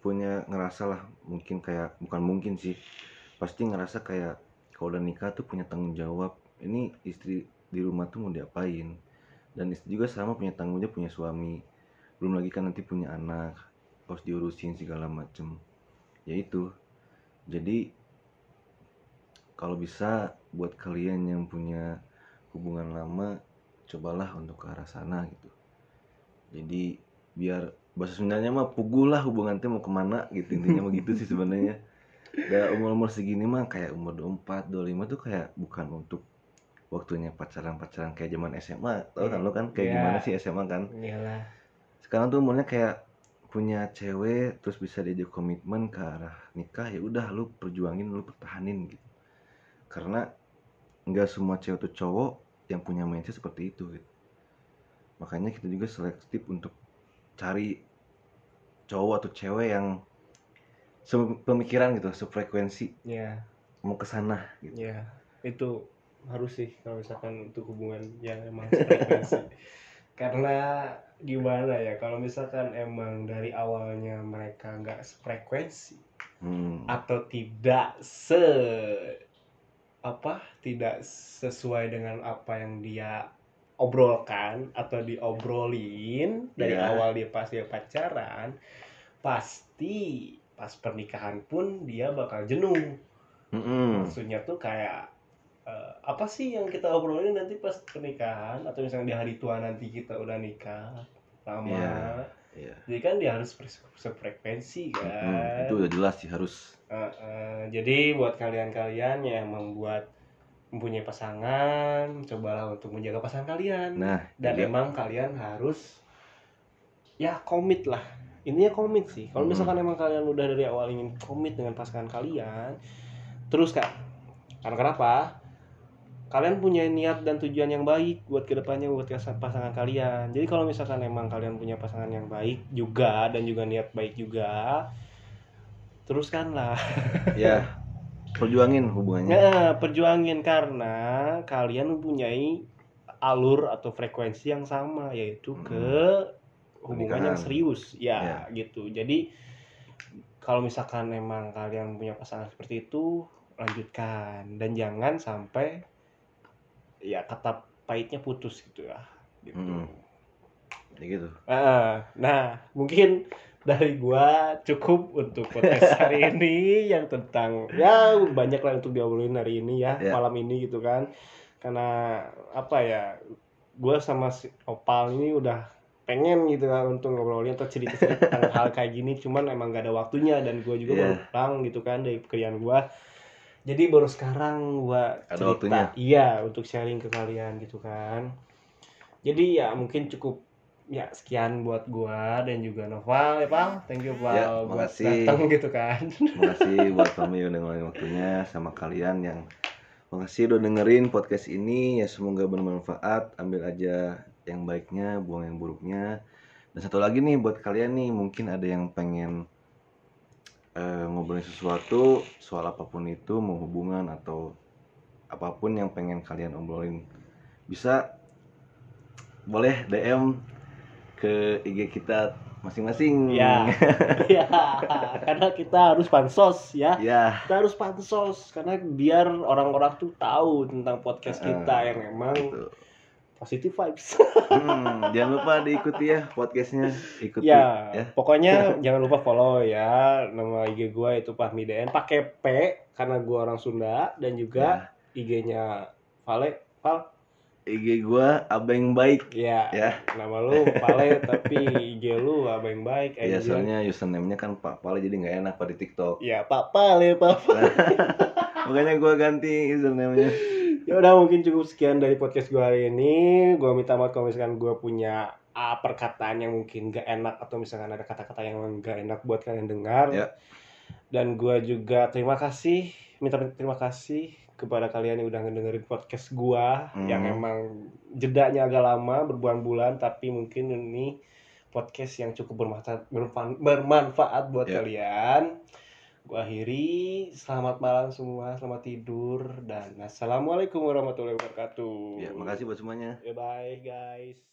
punya ngerasa lah mungkin kayak bukan mungkin sih pasti ngerasa kayak kalau udah nikah tuh punya tanggung jawab. Ini istri di rumah tuh mau diapain? Dan istri juga sama punya tanggung jawab punya suami. Belum lagi kan nanti punya anak harus diurusin segala macem. Ya itu. Jadi kalau bisa buat kalian yang punya hubungan lama cobalah untuk ke arah sana gitu jadi biar bahasa Sundanya mah pugu lah hubungan teh mau ke mana gitu. Intinya mah gitu sih sebenarnya. Udah umur umur segini mah kayak umur 24 25 tuh kayak bukan untuk waktunya pacaran pacaran kayak zaman SMA tau kan lo kan? Kayak Iya. gimana sih SMA kan? Iyalah. Sekarang tuh umurnya kayak punya cewek terus bisa diajak komitmen ke arah nikah ya udah lu perjuangin lu pertahanin gitu. Karena nggak semua cewek tuh cowok yang punya mindset seperti itu gitu. Makanya kita juga selektif untuk cari cowok atau cewek yang sepemikiran gitu sefrekuensi. Ya mau ke sana gitu. Ya itu harus sih kalau misalkan untuk hubungan yang emang frekuensi karena gimana ya kalau misalkan emang dari awalnya mereka nggak frekuensi hmm. atau tidak se apa tidak sesuai dengan apa yang dia obrolkan atau diobrolin dari Iya. awal dia pas dia pacaran pasti pas pernikahan pun dia bakal jenuh Mm-mm. maksudnya tuh kayak eh, apa sih yang kita obrolin nanti pas pernikahan atau misalnya di hari tua nanti kita udah nikah lama Iya, iya. jadi kan dia harus fre- sefrekuensi kan Mm-mm. itu udah jelas sih harus Eh, eh, jadi buat kalian-kalian yang membuat mempunyai pasangan cobalah untuk menjaga pasangan kalian. Nah dan juga- emang kalian harus ya komit lah. Intinya komit sih. Kalau Hmm. misalkan emang kalian udah dari awal ingin komit dengan pasangan kalian terus kak karena kenapa? Kalian punya niat dan tujuan yang baik buat ke depannya buat pasangan kalian. Jadi kalau misalkan emang kalian punya pasangan yang baik juga dan juga niat baik juga teruskanlah. Ya perjuangin hubungannya Nah, perjuangin karena kalian mempunyai alur atau frekuensi yang sama yaitu Hmm. ke hubungan yang serius ya Ya. gitu. Jadi kalau misalkan memang kalian punya pasangan seperti itu lanjutkan dan jangan sampai ya kata pahitnya putus gitu ya gitu Mm. ya gitu Ah, nah mungkin dari gua cukup untuk podcast hari ini yang tentang ya banyak lah untuk diobrolin hari ini ya Ya. malam ini gitu kan. Karena apa ya gua sama si Opal ini udah pengen gitu kan untuk ngobrolin atau cerita-cerita tentang hal kayak gini. Cuman emang gak ada waktunya dan gua juga Iya. baru pulang gitu kan dari pekerjaan gua. Jadi baru sekarang gua cerita. iya untuk sharing ke kalian gitu kan. Jadi ya mungkin cukup ya sekian buat gua dan juga Noval ya Pal thank you Pal Ya, buat makasih. datang gitu kan. Terima kasih buat kami udah ngeluangin waktunya sama kalian yang makasih udah dengerin podcast ini. Ya semoga bermanfaat. Ambil aja yang baiknya buang yang buruknya. Dan satu lagi nih buat kalian nih mungkin ada yang pengen eh, ngobrolin sesuatu soal apa pun itu mau hubungan atau apa pun yang pengen kalian obrolin bisa boleh DM ke IG kita masing-masing. Ya. Ya karena kita harus pansos ya. Ya. Kita harus pansos karena biar orang-orang tuh tahu tentang podcast kita Ah, yang emang Gitu. positive vibes. Hmm, jangan lupa diikuti ya podcastnya. Ikuti ya, ya. pokoknya jangan lupa follow ya nama IG gua itu Fahmi DN pakai P karena gua orang Sunda dan juga IG-nya Vale Val IG gua abeng baik. Ya, ya. Nama lu Vale tapi IG lu yang baik ya anjing. soalnya username-nya kan Pak Pale jadi nggak enak pada TikTok. Ya Pak Pale Pak Pale. makanya gua ganti username-nya. Ya udah mungkin cukup sekian dari podcast gua hari ini. Gua minta maaf kalau misalkan gua punya ah, perkataan yang mungkin gak enak atau misalkan ada kata-kata yang gak enak buat kalian dengar. Ya. dan gua juga terima kasih minta terima kasih kepada kalian yang udah ngedengerin podcast gua Hmm. yang emang jedanya agak lama berbulan-bulan tapi mungkin ini podcast yang cukup bermanfaat bermanfa- bermanfaat buat Ya. kalian. Gua akhiri. Selamat malam semua selamat tidur dan assalamualaikum warahmatullahi wabarakatuh. Ya makasih buat semuanya. Ya bye guys